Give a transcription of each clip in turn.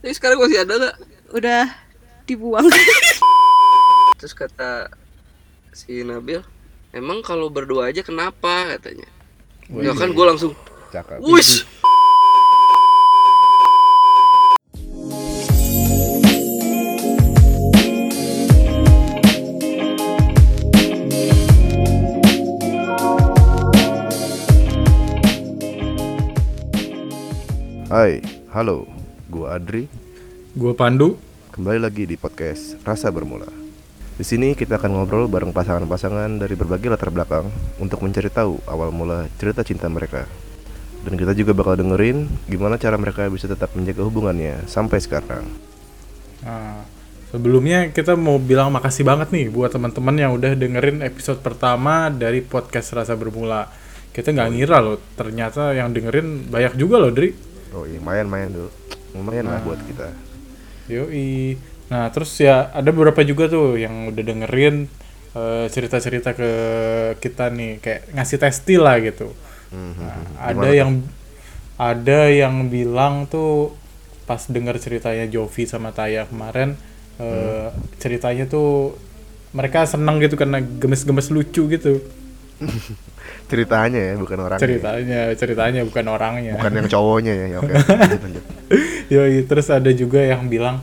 Tapi sekarang masih ada nggak? Udah dibuang. Terus kata si Nabil, emang kalau berdua aja kenapa katanya? Ya kan gue langsung, wush. Hai, halo. Gua Adri. Gua Pandu. Kembali lagi di podcast Rasa Bermula. Di sini kita akan ngobrol bareng pasangan-pasangan dari berbagai latar belakang untuk mencari tahu awal mula cerita cinta mereka. Dan kita juga bakal dengerin gimana cara mereka bisa tetap menjaga hubungannya sampai sekarang. Nah, sebelumnya kita mau bilang makasih banget nih buat teman-teman yang udah dengerin episode pertama dari podcast Rasa Bermula. Kita nggak ngira loh, ternyata yang dengerin banyak juga loh, Dri. Oh iya, lumayan-lumayan dulu. Lumayan lah buat kita. Yoi. Nah, terus ya ada beberapa juga tuh yang udah dengerin eh, cerita-cerita ke kita nih, kayak ngasih testi lah gitu. Mhm. Nah, ada yang ada yang bilang tuh pas denger ceritanya Jovi sama Taya kemarin eh, ceritanya tuh mereka seneng gitu karena gemes-gemes lucu gitu Ceritanya ya, bukan orangnya. ceritanya ceritanya bukan orangnya Bukan yang cowoknya ya. ya Oke. Yoi, terus ada juga yang bilang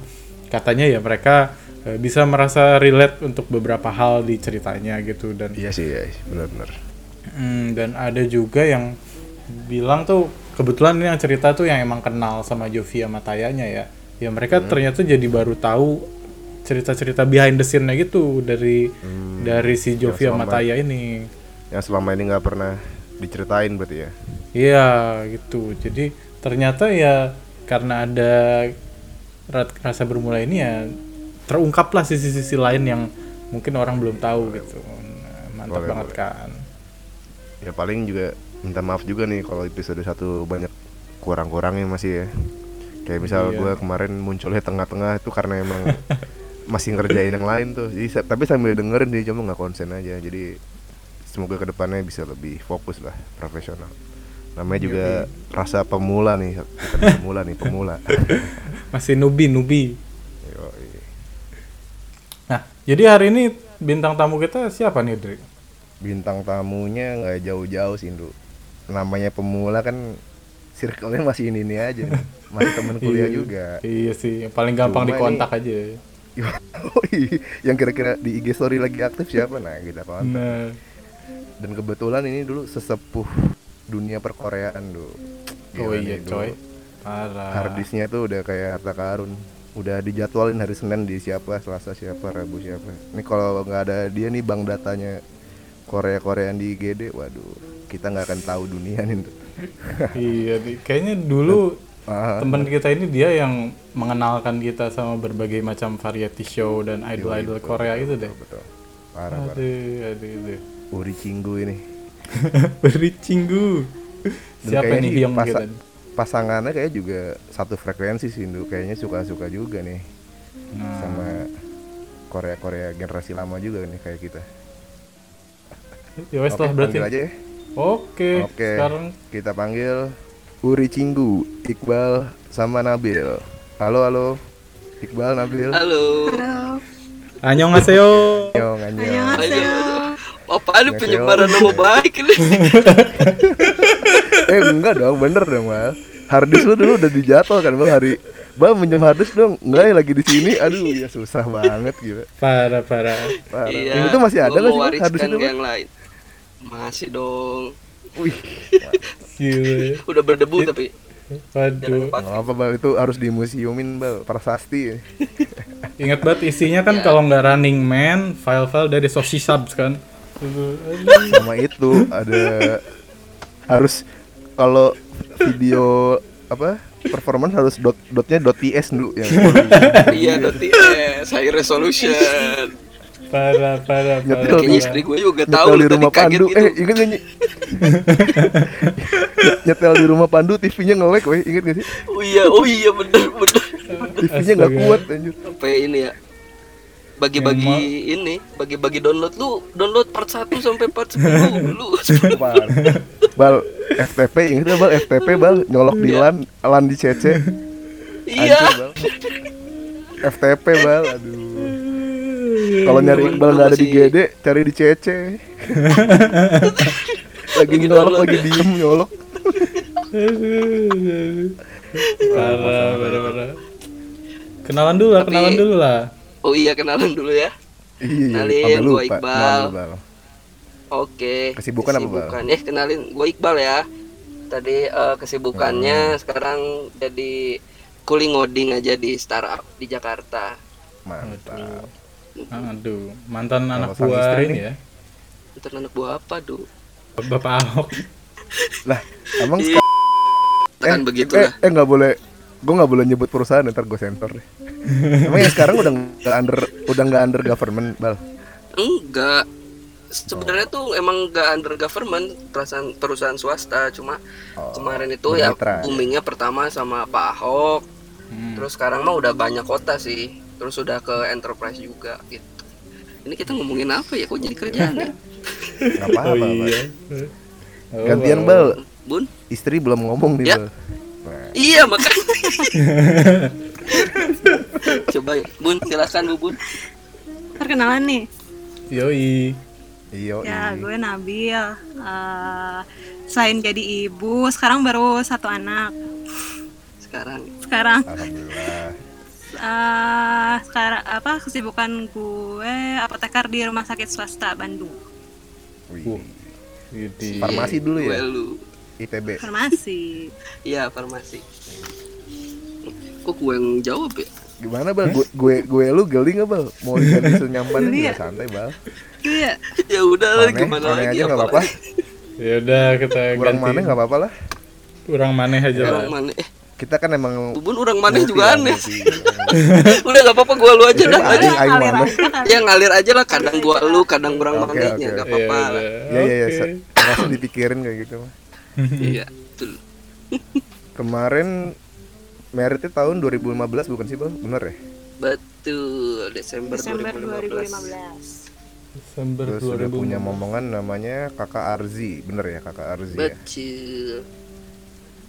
katanya ya mereka eh, bisa merasa relate untuk beberapa hal di ceritanya gitu dan Iya sih, iya, benar-benar. Hmm, dan ada juga yang bilang tuh kebetulan ini yang cerita tuh yang emang kenal sama Jovi sama Tayanya ya. Ya mereka ternyata jadi baru tahu cerita-cerita behind the scene-nya gitu dari dari si Jovi sama selama- Taya ini. Yang selama ini nggak pernah diceritain berarti ya. Iya gitu. Jadi ternyata ya karena ada ra- rasa bermula ini ya terungkaplah sisi-sisi lain yang mungkin orang belum tahu gitu. Nah, mantap Boleh, banget boleh. kan. Ya paling juga minta maaf juga nih kalau episode satu banyak kurang-kurangnya masih ya. Kayak misal Iya. gua kemarin munculnya tengah-tengah itu karena emang masih ngerjain yang lain tuh. Jadi tapi sambil dengerin dia cuma nggak konsen aja. Jadi semoga ke depannya bisa lebih fokus lah, profesional. Namanya juga rasa pemula nih, bukan pemula nih, pemula. Masih nubi nubi. Yoi. Nah, jadi hari ini bintang tamu kita siapa nih, Dri? Bintang tamunya nggak jauh-jauh sih, Indro. Namanya pemula kan circle-nya masih ini ini aja. Masih temen kuliah Iya. juga. Iya sih, yang paling gampang Cuma dikontak aja. Yoi, yang kira-kira di IG story lagi aktif siapa? Nah, kita kontak. Nah, Dan kebetulan ini dulu sesepuh dunia perkoreaan dulu. oh iya dulu coy. Parah. Harddisknya tuh udah kayak harta karun. Udah dijadwalin hari Senin di siapa, Selasa siapa, Rabu siapa. Ini kalau nggak ada dia nih bang datanya Korea Koreaan di IGD, waduh, kita nggak akan tahu dunia nih. Iya, nih. kayaknya dulu Ah, teman kita ini dia yang mengenalkan kita sama berbagai macam variety show dan idol-idol Korea itu deh. betul. Parah, parah. Aduh, aduh, aduh. Uri Cinggu ini. Beri cinggu. Dan Siapa nih sih yang pasa- kita? Pasangannya kayak juga satu frekuensi sih, Ndro. Kayaknya suka-suka juga nih Nah, sama Korea-Korea generasi lama juga nih kayak kita. ya wes Oke, lah berarti. aja ya. Oke, Oke. sekarang Kita panggil Uri Cinggu, Iqbal sama Nabil. Halo, halo. Iqbal, Nabil. Halo. annyeonghaseyo. Yo, nganyong. Apa ada penyebaran nama baik ini? Eh, enggak dong, bener dong, Mal. Harddisk lu dulu udah dijadwal kan, Bang, hari Bang minjem harddisk dong. Enggak ya lagi di sini. Aduh, ya susah banget gitu. Parah, parah. Parah. Iya. Itu masih ada nggak sih, harddisk wariskan itu, yang lain. Masih dong. Wih, Gila. Udah berdebu tapi Waduh. apa, Bang. Itu harus dimuseumin, Bang. Prasasti. Ingat banget isinya kan Ya. kalau nggak running man, file-file dari Soshi Subs kan. Sama itu ada harus kalau video apa performance harus dot dotnya dot ts dulu ya iya nanti eh high resolution. Parah, parah, Nyetel parah. Kayaknya istri gue juga tahu di rumah kaget pandu gitu. eh inget gak Nyi? nyetel di rumah pandu tv-nya nge-lag weh inget gak sih Oh iya, oh iya bener bener. tv-nya nggak kuat anjir Sampai ini ya. Bagi-bagi ini, bagi-bagi download lu, download part 1 sampai part 10 dulu. Bal FTP inget gak bal FTP bal nyolok di Iya. LAN LAN di CC Iya. FTP bal, aduh. Kalau nyari Iqbal nggak ada di GD, cari di CC. lagi nyolok, lagi diem nyolok. parah parah parah kenalan dulu lah Tapi- kenalan dulu lah Oh iya kenalan dulu ya. Iya, Kenalin. Iqbal. Kenalin lu, Bal. Oke. Kesibukan apa, Bal? Kesibukan. Eh kenalin gue Iqbal ya. Tadi eh, kesibukannya Hmm. sekarang jadi cooling ngoding aja di startup di Jakarta. Mantap. aduh mantan anak sang buah istri ini nih. ya Ntar anak buah apa, Du? bapak Ahok Lah, emang Iya. seka- Kan eh, begitulah. Eh, eh nggak boleh. Gue nggak boleh nyebut perusahaan, ntar gue sensor deh. Emang yang sekarang udah nggak under, udah nggak under government, bal. Enggak. Sebenarnya tuh emang nggak under government perusahaan perusahaan swasta, cuma Oh, kemarin itu ya bermitra. boomingnya pertama sama Pak Ahok, Hmm. terus sekarang mah udah banyak kota sih, terus udah ke enterprise juga gitu. Ini kita ngomongin apa ya? Kok jadi kerjaan ya? Nggak apa-apa, oh iya Oh, Gantian bal, Bun? istri belum ngomong nih Ya. bal. Nah, Iya makanya. Coba Bun, silakan Bu Bun. Perkenalan nih. yoi iyo. Ya, gue Nabil. Eh, selain jadi ibu, sekarang baru satu anak. Sekarang Sekarang Alhamdulillah. eh sekarang apa kesibukan gue apoteker di rumah sakit swasta Bandung. Wih. Farmasi dulu gue ya, lu. ITB. Farmasi. Iya, farmasi. Kok gue yang jawab ya? Gimana bal? Gue gue, gue lu geli nggak bal? Mau jadi nyampan ya? santai bal. Iya. ya udah lah Maneh, gimana maneh lagi aja nggak apa-apa. ya udah kita Kurang ganti mana nggak apa-apa lah. kurang maneh aja lah Orang mana? Eh, Kita kan emang Bubun orang multi juga aneh. Udah gak apa-apa gua lu aja dah. Aing- Aja. Ya ngalir aja lah kadang gua lu, kadang orang Oke, mana oke. ya gak Iya, apa-apa. Iya iya iya. Oke. se- Langsung dipikirin kayak gitu mah. Iya, betul. Kemarin meritnya tahun 2015 bukan sih bal? Bener ya? Betul, Desember, Desember 2015. 2015. Desember Terus sudah 2000 punya momongan namanya kakak Arzi, bener ya kakak Arzi ya? Betul.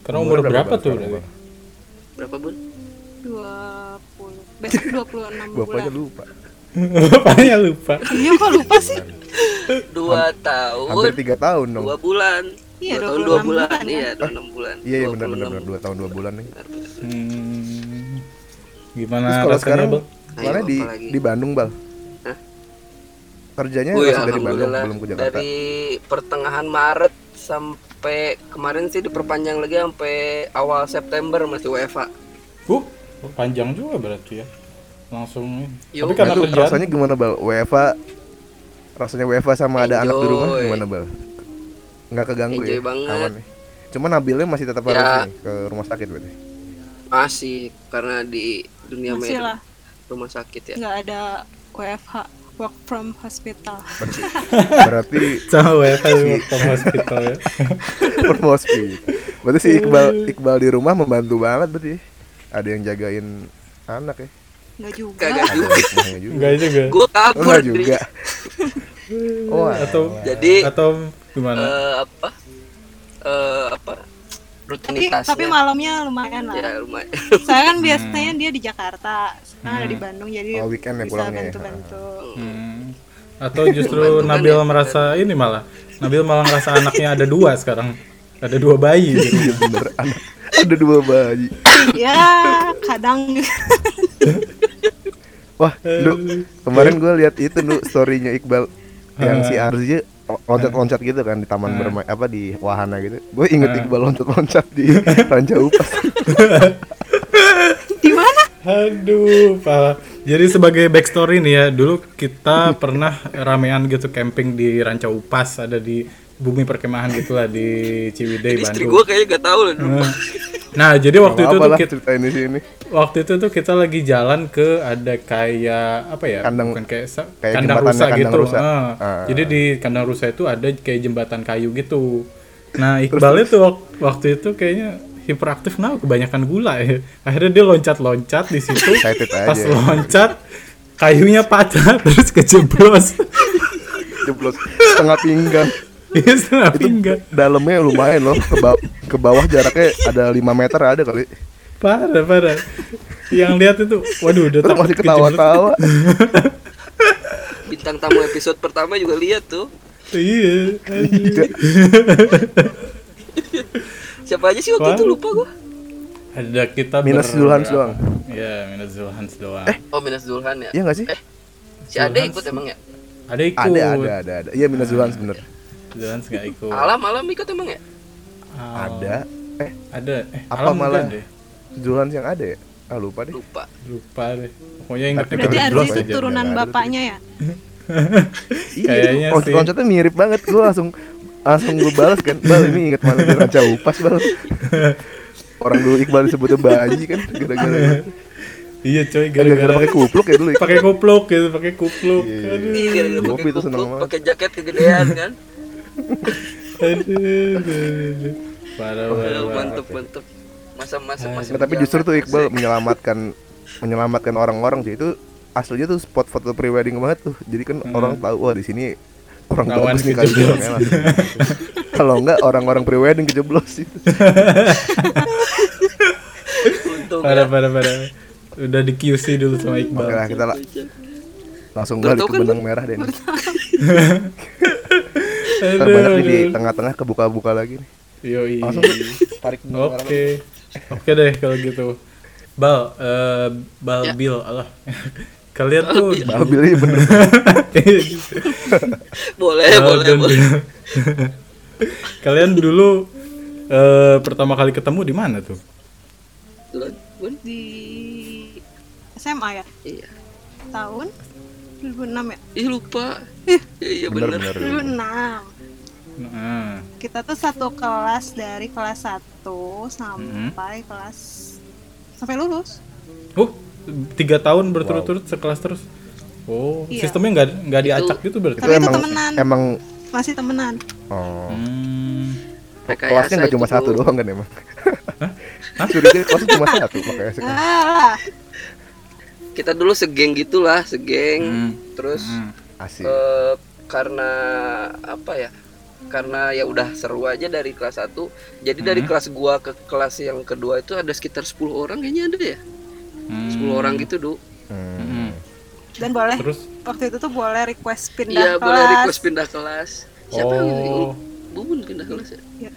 karena umur Umurnya berapa Bal, tuh? Bal? Berapa, Bun? 20 besok 26 Bapaknya bulan. lupa. bapaknya lupa Iya kok lupa sih? Dua tahun, Hampir tiga tahun dong. dua bulan. Iya, dua tahun 26 dua bulan, bulan, kan? iya, dua enam bulan. Iya iya benar 26. benar benar dua tahun dua bulan nih. Hmm. gimana Terus kalau sekarang bang mana di lagi? di Bandung bal? Hah? Kerjanya Wih, langsung dari Bandung belum ke Jakarta. dari pertengahan Maret sampai kemarin sih diperpanjang lagi sampai awal September masih WFA. uh panjang juga berarti ya langsung. Yo, tapi karena Itu kerjaan rasanya gimana bal? WFA rasanya WFA sama ada anak di rumah Enjoy. gimana bal? Nggak keganggu Enjoy ya? banget. Aman nih. Cuma Nabilnya masih tetap Ya. harus nih, ke rumah sakit berarti. Masih karena di dunia Masih med- lah. rumah sakit ya. Nggak ada WFH, work from hospital. Berarti sama WFH work from hospital ya promosi. Berarti si Iqbal Iqbal di rumah membantu banget berarti. Ada yang jagain anak ya. Nggak juga. Kagak Ada juga. enggak juga Gue Oh, kabur enggak juga. Oh, atau Jadi atau gimana eh, apa? Eh, apa? Tapi, Rutinitasnya. tapi malamnya lumayan lah. ya lumayan. Saya kan biasanya dia di Jakarta, sekarang ada di Bandung, jadi Oh, weekend ya bisa pulangnya ya. bantu-bantu. Hmm. atau justru kan Nabil ya? merasa ini malah Nabil malah ngerasa anaknya ada dua sekarang ada dua bayi gitu. Iya bener anak. Ada dua bayi. ya, kadang Wah, lu kemarin gue lihat itu lu storynya Iqbal yang si Arzi loncat-loncat gitu kan di taman bermain apa di wahana gitu. Gue inget Iqbal loncat-loncat di Ranca Upas. di mana? Aduh, parah. Jadi sebagai backstory nih ya, dulu kita pernah ramean gitu camping di Ranca Upas, ada di bumi perkemahan gitulah di Ciwidey, Istri Bandung. gue kayaknya gak tahu lah dulu. Nah, Nah, jadi waktu itu tuh lah kita, ceritain di sini. Waktu itu tuh kita lagi jalan ke ada kayak apa ya? Kandang- Bukan kayak, kayak kandang rusa kandang gitu. rusa. Ah. Ah. Jadi di kandang rusa itu ada kayak jembatan kayu gitu. Nah, Iqbal itu wak- waktu itu kayaknya hiperaktif nah kebanyakan gula ya. Akhirnya dia loncat-loncat di situ. Excited aja. Pas loncat kayunya patah terus kejeblos. Jeblos setengah pinggang. Iya setengah pinggang. Dalamnya lumayan loh ke, ba- ke bawah jaraknya ada 5 meter ada kali. Parah parah yang lihat itu waduh udah takut masih ketawa-tawa. Bintang tamu episode pertama juga lihat tuh. iya Iya. Siapa aja sih waktu itu Wah. lupa gua. ada kita Minus. Zulhans doang. Iya, minus Zulhans doang. Oh, Minas Zulhan ya. Iya nggak sih? Eh, si Ade ikut emang ya? ada ikut. Ada, ada, ada, ada. Iya minus Zulhans bener. Zulhans nggak ikut. Alam, alam ikut emang ya? Ada. Eh, Ada. Eh, Apa malah? deh. Zulhans yang ada ya? Ah lupa deh. Lupa. Lupa deh. Pokoknya ingetnya Tapi Berarti berdua itu aja, turunan bapaknya ya? Kayaknya Iya, sih. konsepnya mirip banget. Gue langsung langsung gue balas kan. Bal ini inget mana dia raja upas bal. Orang dulu Iqbal disebutnya bayi kan gara-gara Iya coy, gara-gara gara-gara pakai kupluk ya dulu. Iqbal. pakai kupluk gitu, pakai kupluk. Iya. Aduh. Iya, pakai kupluk, banget. pakai jaket kegedean kan. Aduh, aduh, aduh. Parah, parah. mantep, mantep. Masa-masa masih Nah, tapi justru tuh Iqbal menyelamatkan menyelamatkan orang-orang sih itu aslinya tuh spot foto prewedding banget tuh. Jadi kan orang tahu wah di sini orang Lawan bagus nih kali ini kejeblos. orangnya langsung. Kalau enggak orang-orang prewedding kejeblos itu. untung Parah, ya. parah, parah. Udah di QC dulu sama Oke Iqbal. lah kita lah, langsung balik ke kan, benang merah deh. nih. Aduh, Ntar banyak nih di tengah-tengah kebuka-buka lagi nih. Yoi. Langsung tarik benang merah. Oke. Deh kalau gitu. Bal, eh Bal Ya. Bill, Allah. Kalian tuh Babil ini bener. Boleh, Bal boleh, boleh. Bill. Kalian dulu eh pertama kali ketemu di mana tuh? Di SMA ya? Iya. Tahun 2006 ya? Ih, lupa. Iya, iya bener. Bener-bener. 2006. Nah, Kita tuh satu kelas dari kelas 1 sampai kelas sampai lulus. oh tiga tahun berturut-turut sekelas terus. Oh, Iya. sistemnya nggak nggak diacak gitu berarti? Itu Tapi itu emang temenan. emang Masih temenan. oh, Hmm. Rekayasa kelasnya nggak cuma itu, satu doang kan emang. Hah? Curiga kelasnya cuma satu makanya sekarang. Ah, Kita dulu segeng gitulah, segeng. Hmm. Terus Hmm. Asik. eh, karena apa ya? Karena ya udah seru aja dari kelas 1. Jadi dari Hmm. kelas gua ke kelas yang kedua itu ada sekitar 10 orang kayaknya ada ya. Hmm. 10 orang gitu, Du. Hmm. Hmm. dan boleh Terus waktu itu tuh boleh request pindah Iya, kelas. boleh request pindah kelas. Siapa yang Oh. Bubun pindah kelas ya? Iya.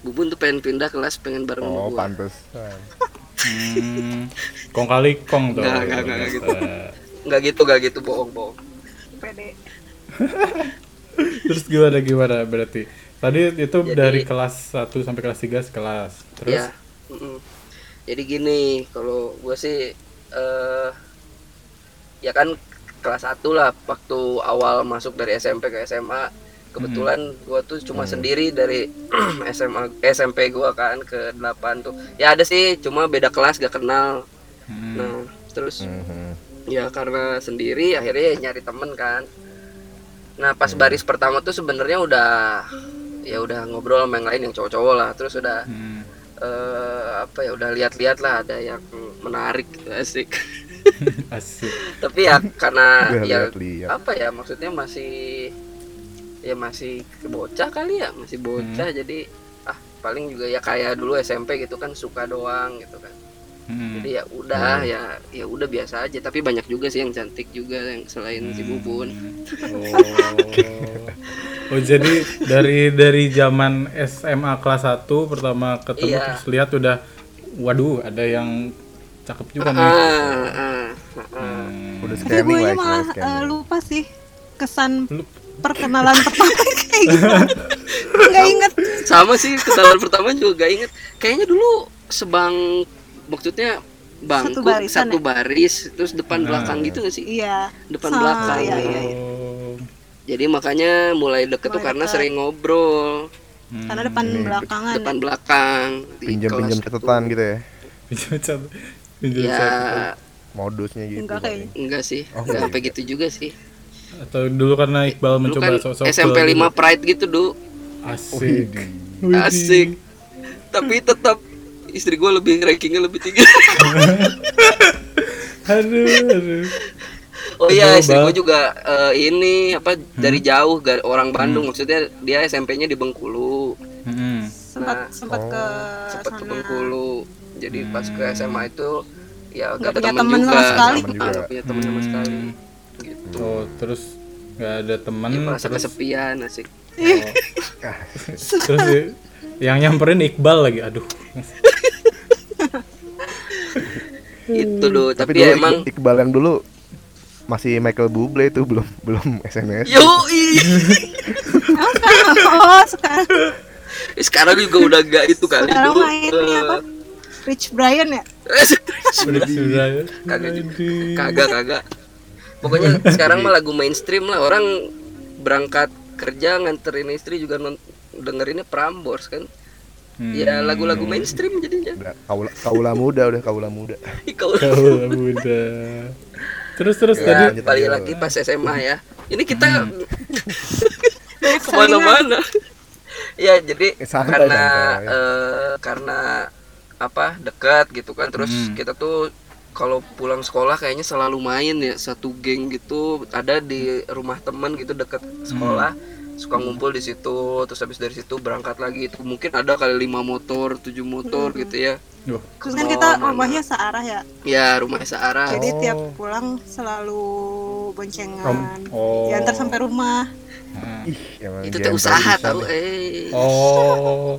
Bubun tuh pengen pindah kelas, pengen bareng sama Oh, gua. pantes. hmm. kong kali kong tuh. Nggak, nggak, gitu. Nggak gitu, nggak gitu, bohong-bohong. Pede. Terus gimana gimana berarti? Tadi itu Jadi- dari kelas 1 sampai kelas 3 sekelas. Terus Ya. Jadi gini, kalau gue sih eh ya kan kelas 1 lah waktu awal masuk dari SMP ke SMA. Kebetulan gua tuh cuma sendiri dari SMA SMP gua kan ke 8 tuh. Ya ada sih, cuma beda kelas gak kenal. Hmm. Nah, terus Mhm. ya karena sendiri akhirnya ya nyari temen kan. Nah, pas baris pertama tuh sebenarnya udah ya udah ngobrol sama yang lain yang cowok-cowok lah. Terus udah Hmm. eh apa ya udah lihat-lihat lah ada yang menarik. Gitu, asik. Asik. tapi ya karena ya apa ya maksudnya masih ya masih bocah kali ya masih bocah. Jadi ah paling juga ya kayak dulu SMP gitu kan suka doang gitu kan Hmm. jadi ya udah ya ya udah biasa aja tapi banyak juga sih yang cantik juga yang selain si bubun Oh. oh jadi dari dari zaman SMA kelas 1 pertama ketemu Iya. terus lihat udah waduh ada yang cakep juga nih. Hmm. Udah lah malah eh, lupa sih kesan Lu- perkenalan pertama kayak gimana. Gak inget. sama sih kenalan pertama juga gak inget kayaknya dulu sebang maksudnya bangku Satu barisan satu ya? baris terus depan Nah. belakang gitu gak sih Iya. depan Sama, belakang iya, iya, iya. Oh. jadi makanya mulai deket tuh Mulai karena deket. sering ngobrol Hmm. Karena depan belakangan. depan belakang di Pinjam-pinjam kelas catatan tuh. gitu ya. Pinjam cat. Pinjam ya. Modusnya gitu. Enggak kayaknya. enggak sih Oh, enggak iya. sampai gitu juga sih Atau dulu karena Iqbal dulu mencoba kan sosok SMP 5 pride gitu du Asik. Asik tapi tetap istri gue lebih rankingnya lebih tinggi Aduh, aduh. Oh iya, istri gue juga eh, ini apa dari jauh gar- orang Bandung maksudnya dia SMP-nya di Bengkulu. Hmm. Sempat Nah. sempat Oh. ke Sempat ke. Bengkulu. jadi pas ke SMA itu ya Nggak gak ada punya temen temen juga sama sekali. Temen juga. nggak punya temen sama sekali Hmm. gitu Oh, terus nggak ada teman ya, merasa terus kesepian asik terus ya- yang nyamperin Iqbal lagi. Aduh. itu loh Tapi, tapi, dulu ya emang Iqbal yang dulu masih Michael Bublé itu belum belum SMS. yo Oh, sekarang, oh, sekarang. Sekarang juga udah gak itu kali Sekarang dulu mainnya apa? eh, Rich Brian ya? Kagak kagak kagak. Pokoknya sekarang mah lagu mainstream lah. Orang berangkat kerja nganterin istri juga non- dengerinnya Prambors kan Hmm. ya lagu-lagu mainstream jadinya Udah kaula, kaula muda udah kaula muda. Kau Kau muda. Terus terus ya, tadi balik lagi pas SMA ya ini kita Banyak ke mana-mana ya jadi Eh, santai karena Kak, ya. eh, karena apa dekat gitu kan terus Hmm. kita tuh kalau pulang sekolah kayaknya selalu main ya satu geng gitu ada di rumah teman gitu dekat sekolah suka ngumpul di situ terus habis dari situ berangkat lagi itu mungkin ada kali lima motor tujuh motor gitu ya Duh, Terus kan Oh, kita mana? rumahnya searah ya. ya rumah searah Jadi tiap Oh. pulang selalu boncengan. Rom- oh. Diantar sampai rumah. Nah. Ih, itu tuh usaha tahu ya. eh Oh.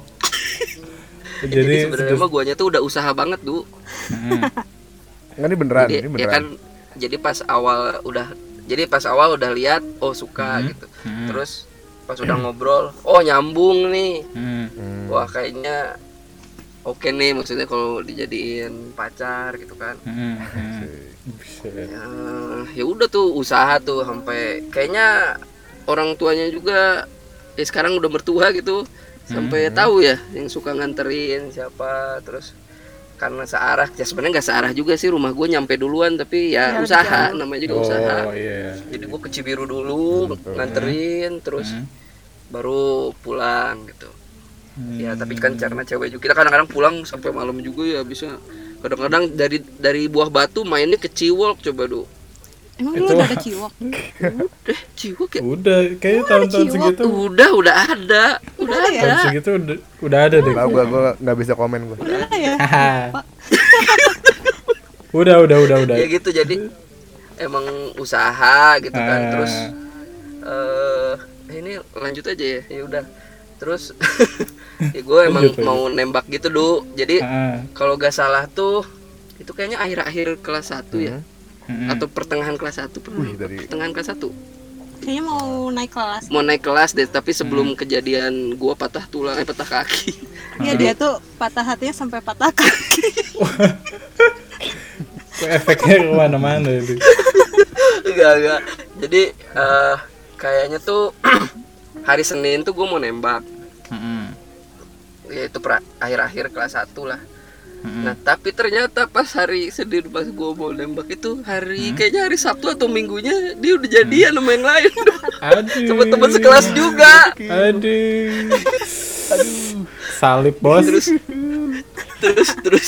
jadi, Jadi sebenarnya mah guanya tuh udah usaha banget tuh Hmm. Enggak ini beneran, jadi ini ya beneran. kan jadi pas awal udah jadi pas awal udah lihat oh suka Hmm. gitu Hmm. terus pas udah ngobrol oh nyambung nih Hmm. Wah kayaknya oke nih maksudnya kalau dijadiin pacar gitu kan Hmm. Hmm. Ya, ya udah tuh usaha tuh sampai kayaknya orang tuanya juga ya sekarang udah mertua gitu sampai tahu ya yang suka nganterin siapa terus karena searah ya sebenarnya nggak searah juga sih rumah gue nyampe duluan tapi ya, Ya, usaha jauh. namanya juga usaha Oh iya. jadi gue ke Cibiru dulu nganterin terus Hmm. baru pulang gitu Hmm. ya tapi kan karena cewek juga kita kadang-kadang pulang sampai malam juga ya bisa kadang-kadang dari dari buah batu mainnya ke Ciwok coba do Emang Itu- dulu udah ada ciwok? eh Ciwok ya Udah, kayaknya tahun-tahun segitu udah udah ada udah Udah ya? tahun ada segitu udah, udah ada deh. Tahu gua gua nggak bisa komen gua. Udah ya? udah, udah, udah, udah. ya gitu jadi emang usaha gitu kan Ah. terus eh ini lanjut aja ya ya udah terus ya gue emang Lanjut, mau nembak gitu do jadi Ah, kalau gak salah tuh itu kayaknya akhir-akhir kelas 1 ya hmm. atau pertengahan kelas 1 Wih, dari- pertengahan kelas 1 Kayaknya mau naik kelas. mau naik kelas deh tapi Hmm. sebelum kejadian gua patah tulang eh patah kaki Iya dia tuh patah hatinya sampai patah kaki. Kok efeknya ke mana-mana itu. enggak enggak jadi eh, kayaknya tuh hari Senin tuh gue mau nembak Hmm. yaitu pra- akhir-akhir kelas 1 lah Hmm. nah tapi ternyata pas hari Senin pas gue mau nembak itu hari Hmm. kayaknya hari Sabtu atau Minggunya dia udah jadian sama yang lain Aduh. sama teman sekelas juga Aduh. Salib bos. terus terus terus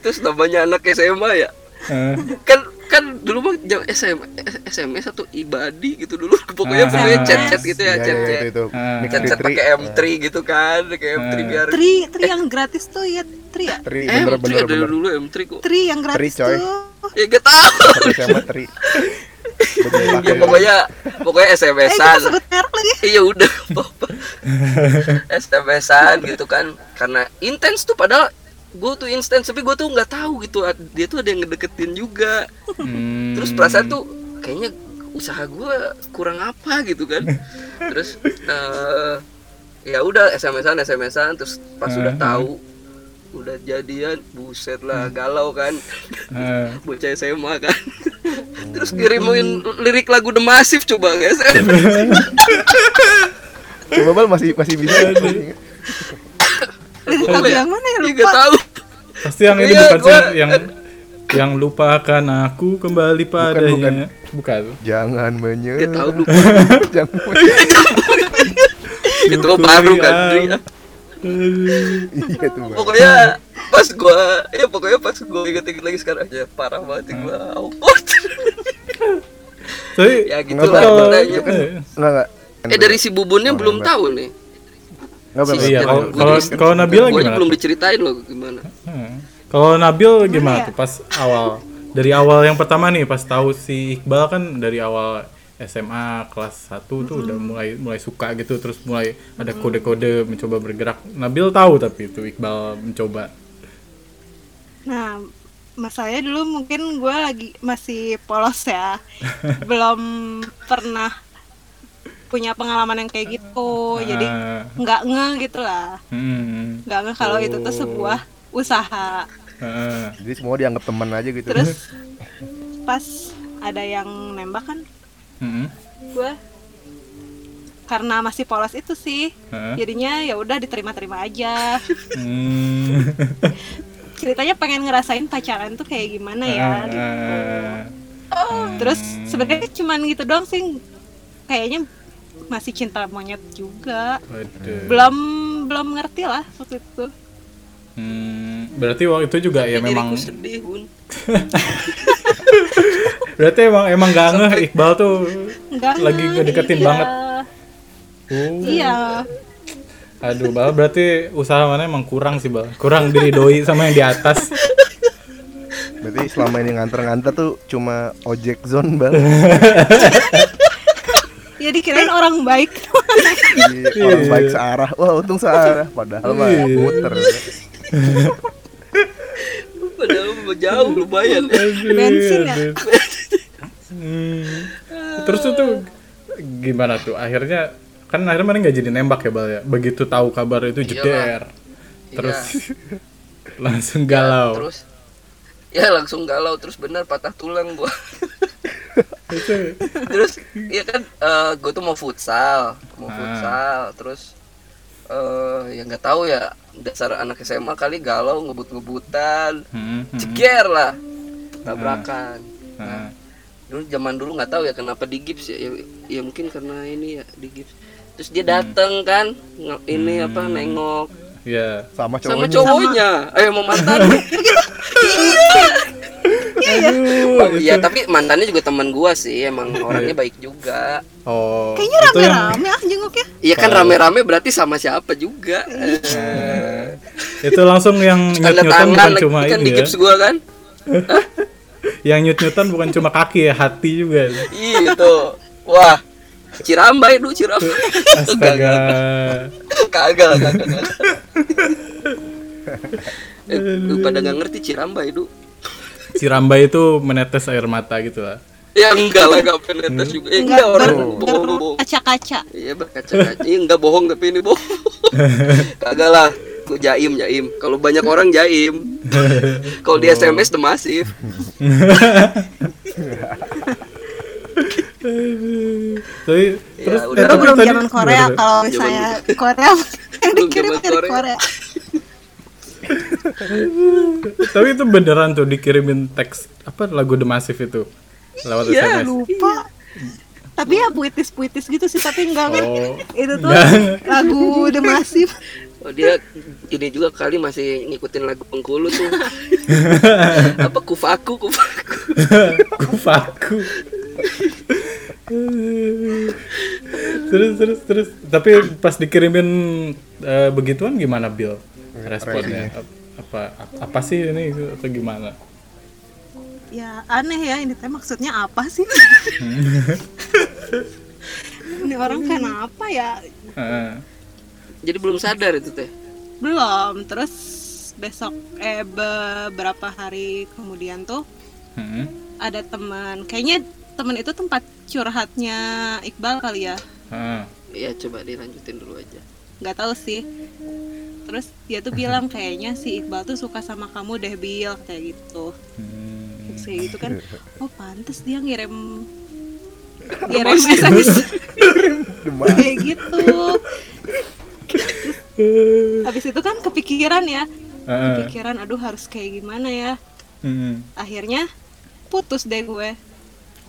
terus namanya anak SMA ya Eh, kan kan dulu mah jam SM, SMS atau ibadi gitu dulu pokoknya Ah. pokoknya chat chat gitu ya Iya, chat iya, chat itu itu. Ah. Chat chat Tri. pakai M3 gitu kan pakai M3 Ah. biar Tri, Tri yang gratis tuh ya, Tri ya? Tri eh bener M3 bener ada bener. dulu M3 kok Tri yang gratis coy. tuh. ya gak tau sama Tri. Ya pokoknya pokoknya Eh SMS-an iya udah SMS-an gitu kan karena intens tuh padahal gue tuh intens tapi gue tuh nggak tahu gitu dia tuh ada yang ngedeketin juga. Hmm. terus perasaan tuh kayaknya usaha gue kurang apa gitu kan. Terus eh ya udah SMS-an SMS-an terus pas udah Hmm. tahu udah jadian buset lah galau kan. Eh, bocah SMA kan. Terus kirimin lirik lagu The Massive coba guys. Coba bal masih masih bisa. Lagu yang mana ya Iya lupa? gak tahu pasti yang ini Iya, bukan gua- sih yang yang lupakan aku kembali padanya. Bukan. Jangan Gak menyerah. tahu lupa Jangan menyerah. itu baru kan. Iya tuh. Pokoknya pas gua ya pokoknya pas gua inget-inget lagi sekarang ya parah banget gua ampun Tapi ya gitu Nggak lah eh, Enggak enggak. eh dari si bubunnya Oh, belum tahu nih Bal. Iya, kalau- kalau- guanya gimana belum tuh? diceritain loh gimana hmm. Kalau Nabil gimana ya? tuh pas awal? Dari awal yang pertama nih pas tahu si Iqbal kan dari awal SMA kelas 1 tuh udah mulai mulai suka gitu terus mulai ada kode-kode mencoba bergerak. Nabil tahu tapi itu Iqbal mencoba. Nah, masalahnya dulu mungkin gue lagi masih polos ya, belum pernah punya pengalaman yang kayak gitu, jadi Ah, nggak nge gitu lah, hmm, nggak nge kalau itu tuh Oh. sebuah usaha. ah, Jadi semua dianggap teman aja gitu. Terus pas ada yang nembak kan, hmm, gue karena masih polos itu sih, ah, jadinya ya udah diterima-terima aja. hmm. Ceritanya pengen ngerasain pacaran tuh kayak gimana ya. gitu. Ah, Terus sebenarnya cuman gitu doang sih, kayaknya masih cinta monyet juga. waduh. belum belum ngerti lah waktu itu Hmm, berarti waktu itu juga ya Diriku memang sedih bun berarti emang emang gak ngeh Iqbal tuh enggak Lagi ngedeketin iya. banget. Oh. iya Aduh, Bal, berarti usaha mana emang kurang sih, Bal. Kurang diridoi sama yang di atas. Berarti selama ini nganter-nganter tuh cuma ojek zone bang. ya dikirain orang baik Iya, orang baik searah. Wah untung searah. Padahal mah Iya. muter. padahal jauh lumayan ya. bensin ya Hmm. Terus itu tuh gimana tuh? Akhirnya kan akhirnya mana nggak jadi nembak ya, Bal ya. Begitu tahu kabar itu jeder. Terus langsung galau. terus ya langsung galau terus benar patah tulang gua terus ya kan gue tuh mau futsal mau Ah. futsal terus eh ya nggak tahu ya dasar anak SMA kali galau ngebut-ngebutan hmm, hmm, ceger lah tabrakan. Hmm. dulu zaman dulu nggak tahu ya kenapa di gips ya. ya ya mungkin karena ini ya di gips. Terus dia dateng kan nge- ini apa nengok. Ya. Sama sama cowoknya. cowoknya. Eh mau mantan Aduh, Oh, iya tapi mantannya juga teman gua sih emang orangnya baik juga. Oh, kayaknya itu yang rame-rame ah jenguknya Iya kan rame-rame berarti sama siapa juga. Eh, itu langsung yang tanda nyut-nyutan tangan bukan cuma kan ini di ya. gua kan. Yang nyut-nyutan bukan cuma kaki ya, hati juga. iya tuh wah Cirambai du Cirambai. Astaga. kagak kagak kagak eh, lu pada nggak ngerti Cirambai du Cirambai itu menetes air mata gitu lah. ya enggak lah enggak penetes juga. Eh, enggak orang bohong bohong. Kaca-kaca. Iya berkaca-kaca. Iya enggak bohong tapi ini bohong. Kagak lah. Jaim jaim. Kalau banyak orang jaim. Kalau di SMS the masif. Tapi Ya, terus udah. eh, itu belum zaman Korea kalau misalnya Korea yang dikirim dari Korea. Tapi itu beneran tuh dikirimin teks apa lagu The Massive itu lewat Iya, SMS. lupa tapi ya puitis-puitis gitu sih tapi enggak kan Oh. itu tuh Enggak. lagu The Massive Oh dia ini juga kali masih ngikutin lagu Bengkulu tuh. Apa kufaku kufaku. Kufaku. terus terus terus tapi pas dikirimin eh, begituan gimana Bill responnya Ap- apa apa sih ini atau gimana ya aneh ya ini teh maksudnya apa sih ini orang kenapa ya Heeh. Jadi belum sadar itu teh. belum terus besok eh beberapa hari kemudian tuh Hmm. ada teman kayaknya teman itu tempat curhatnya Iqbal kali ya Heeh. Iya coba dilanjutin dulu aja. nggak tahu sih terus dia tuh bilang kayaknya si Iqbal tuh suka sama kamu deh Bil kayak gitu. Hmm. Terus kayak gitu kan oh pantes dia ngirim ngirim SMS. Kayak gitu. Habis itu kan kepikiran ya. Kepikiran aduh harus kayak gimana ya? Hmm. akhirnya putus deh gue.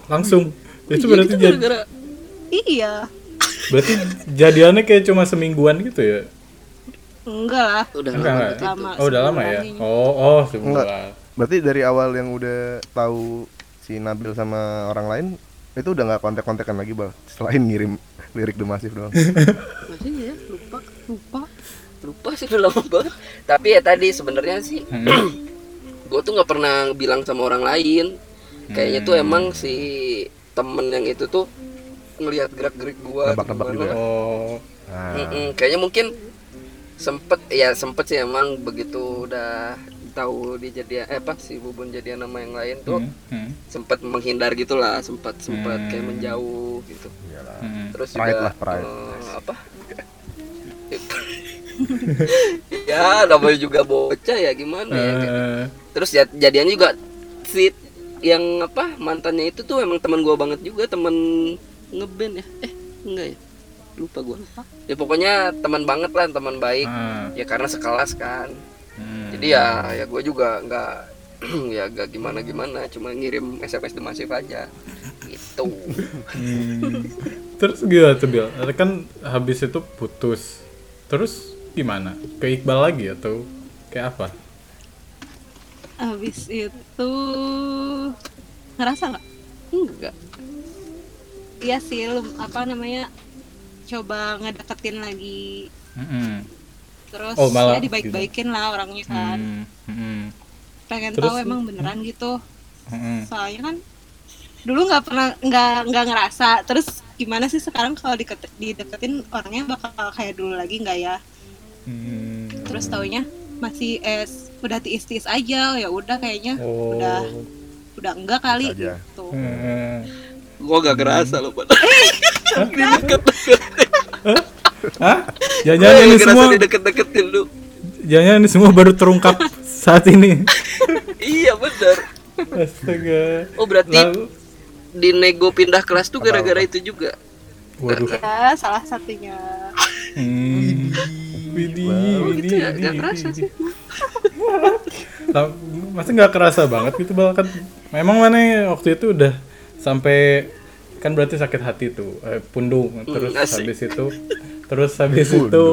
Langsung. Itu Iya, berarti gitu jadi gara-gara iya. Berarti jadiannya kayak cuma semingguan gitu ya enggak lah udah enggak lama enggak gitu. lama oh udah lama ya ini. oh oh sebulan Berarti dari awal yang udah tahu si Nabil sama orang lain itu udah nggak kontak-kontakan lagi bal selain ngirim lirik The Massive doang. Masih ya lupa lupa lupa sih udah lama banget. Tapi ya tadi sebenarnya sih Hmm. gue tuh nggak pernah bilang sama orang lain kayaknya tuh emang si temen yang itu tuh ngelihat gerak gerik gue Nebak-nebak juga ya? Oh. Nah, kayaknya mungkin sempet ya sempet sih emang begitu udah tahu dia jadi eh apa si bubun jadian nama yang lain tuh Hmm, hmm, sempet menghindar gitulah sempat sempat Hmm. kayak menjauh gitu iyalah. hmm. terus Pride juga lah, pride. eh, apa ya namanya juga bocah ya gimana ya Eh, terus ya jadian juga fit yang apa mantannya itu tuh emang teman gua banget juga teman ngeband ya eh enggak ya lupa gua ya pokoknya teman banget lah teman baik ah, ya karena sekelas kan hmm. jadi ya ya gue juga nggak ya gak gimana gimana cuma ngirim sms demasif aja gitu Hmm. Terus gimana tuh Bil? Kan habis itu putus. Terus gimana? Ke Iqbal lagi atau kayak apa? Habis itu ngerasa nggak? Enggak. Iya sih, apa namanya? Coba ngedeketin lagi. Mm-mm. Terus Oh, malah ya dibaik-baikin lah orangnya kan. Hmm, hmm, Pengen Terus- tahu emang beneran gitu. hmm. Soalnya kan dulu nggak pernah nggak nggak ngerasa. Terus gimana sih sekarang kalau deket, dideketin orangnya bakal kayak dulu lagi nggak ya? Hmm. Terus taunya masih es udah tiis-tiis aja ya udah kayaknya Oh. udah udah enggak kali gitu. Hmm. gue gak kerasa loh pada Hah? Jangan-jangan ini semua deket-deketin lu jangan ini semua baru terungkap saat ini. iya bener Astaga. oh berarti Lalu, di nego pindah kelas tuh gara-gara itu juga waduh. Ya, salah satunya. Hmm. Widih, widih, gitu ya widih, gak kerasa sih Masih nggak kerasa banget gitu bal kan memang mana waktu itu udah sampai kan berarti sakit hati tuh eh, pundung. Terus asik. habis itu terus habis itu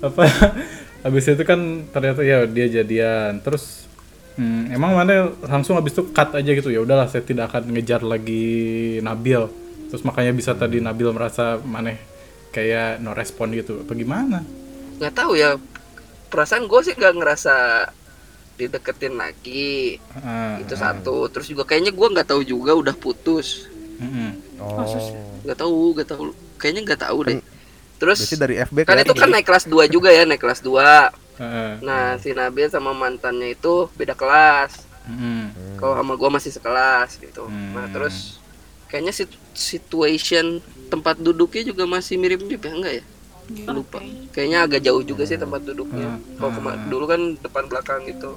apa habis itu kan ternyata ya dia jadian. Terus hmm, emang mana langsung habis itu cut aja gitu ya udahlah saya tidak akan ngejar lagi Nabil. Terus makanya bisa tadi Nabil merasa mana kayak no respon gitu. Apa gimana? Nggak tahu ya perasaan gue sih nggak ngerasa dideketin lagi. Ah, itu satu. Terus juga kayaknya gue nggak tahu juga udah putus. Mm-mm. Oh. nggak tahu nggak tahu. Kayaknya nggak tahu deh. Terus Biasanya dari FB kan itu kan naik kelas 2 juga ya naik kelas 2 Heeh. nah si Nabil sama mantannya itu beda kelas. Mm-mm. kalau sama gue masih sekelas gitu. Hmm. nah terus kayaknya sit- situation tempat duduknya juga masih mirip-mirip ya enggak ya? Lupa. Kayaknya agak jauh juga sih tempat duduknya. Hmm. kalau kema- dulu kan depan belakang gitu.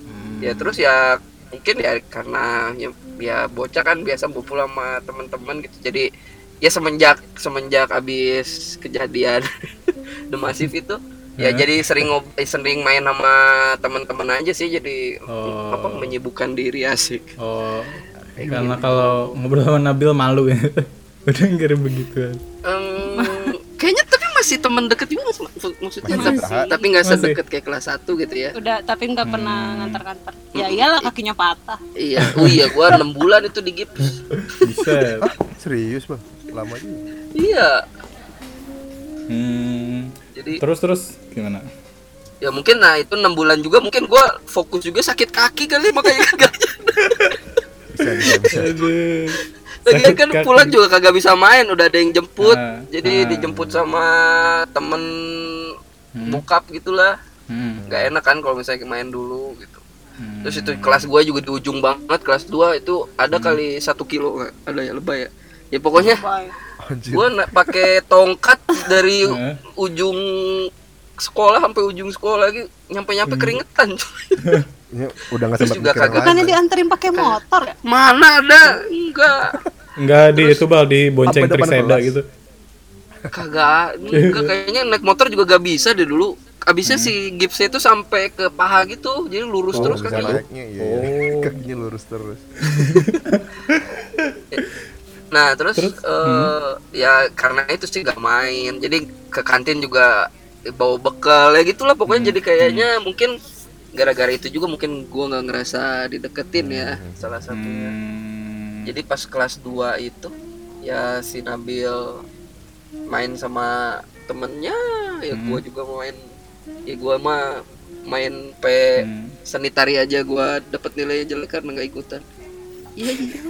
Hmm. ya terus ya mungkin ya karena ya, ya bocah kan biasa ngumpul sama teman-teman gitu jadi ya semenjak semenjak abis kejadian The Massive itu ya jadi sering ngob sering main sama teman-teman aja sih jadi Oh. apa menyibukkan diri asik Oh, karena kalau ngobrol sama Nabil malu ya. Udah begituan. Em, kayaknya tapi masih teman deket juga mak- maksudnya Masih tapi, tapi nggak sedekat kayak kelas 1 gitu ya Udah tapi nggak pernah ngantar-ngantar. Ya iyalah kakinya patah. iya oh iya gua enam bulan itu di gips Bisa. Hah? Serius bang? Lama juga. iya Hmm. jadi Terus terus gimana? ya mungkin nah itu enam bulan juga mungkin gua fokus juga sakit kaki kali makanya kagak Bisa bisa bisa. Sakit kan kaki. pulang juga kagak bisa main udah ada yang jemput Ah, jadi ah. dijemput sama temen bokap gitulah Hmm. nggak enak kan kalau misalnya main dulu gitu Hmm. terus itu kelas gua juga di ujung banget kelas 2 itu ada kali satu kilo nggak? ada ya lebay ya ya pokoknya na- pakai tongkat dari Heeh. ujung sekolah sampai ujung sekolah lagi nyampe nyampe keringetan Ini udah nggak sempat juga mikir kagak- Bukannya dianterin pakai motor ya? mana ada enggak Enggak di itu bal di bonceng Triseda gitu. kagak enggak kayaknya naik motor juga gak bisa deh dulu abisnya si gipsnya itu sampai ke paha gitu jadi lurus Oh, terus kan naiknya iya. iya. Oh. Kakinya lurus terus. nah terus, Terus? eh, ya karena itu sih gak main jadi ke kantin juga bawa bekal ya gitulah pokoknya jadi kayaknya mungkin gara-gara itu juga mungkin gua nggak ngerasa dideketin ya salah satunya Hmm. jadi pas kelas 2 itu ya si Nabil main sama temennya ya gua juga main ya gua mah main P Hmm. sanitari aja gua dapat nilai jelek karena nggak ikutan iya iya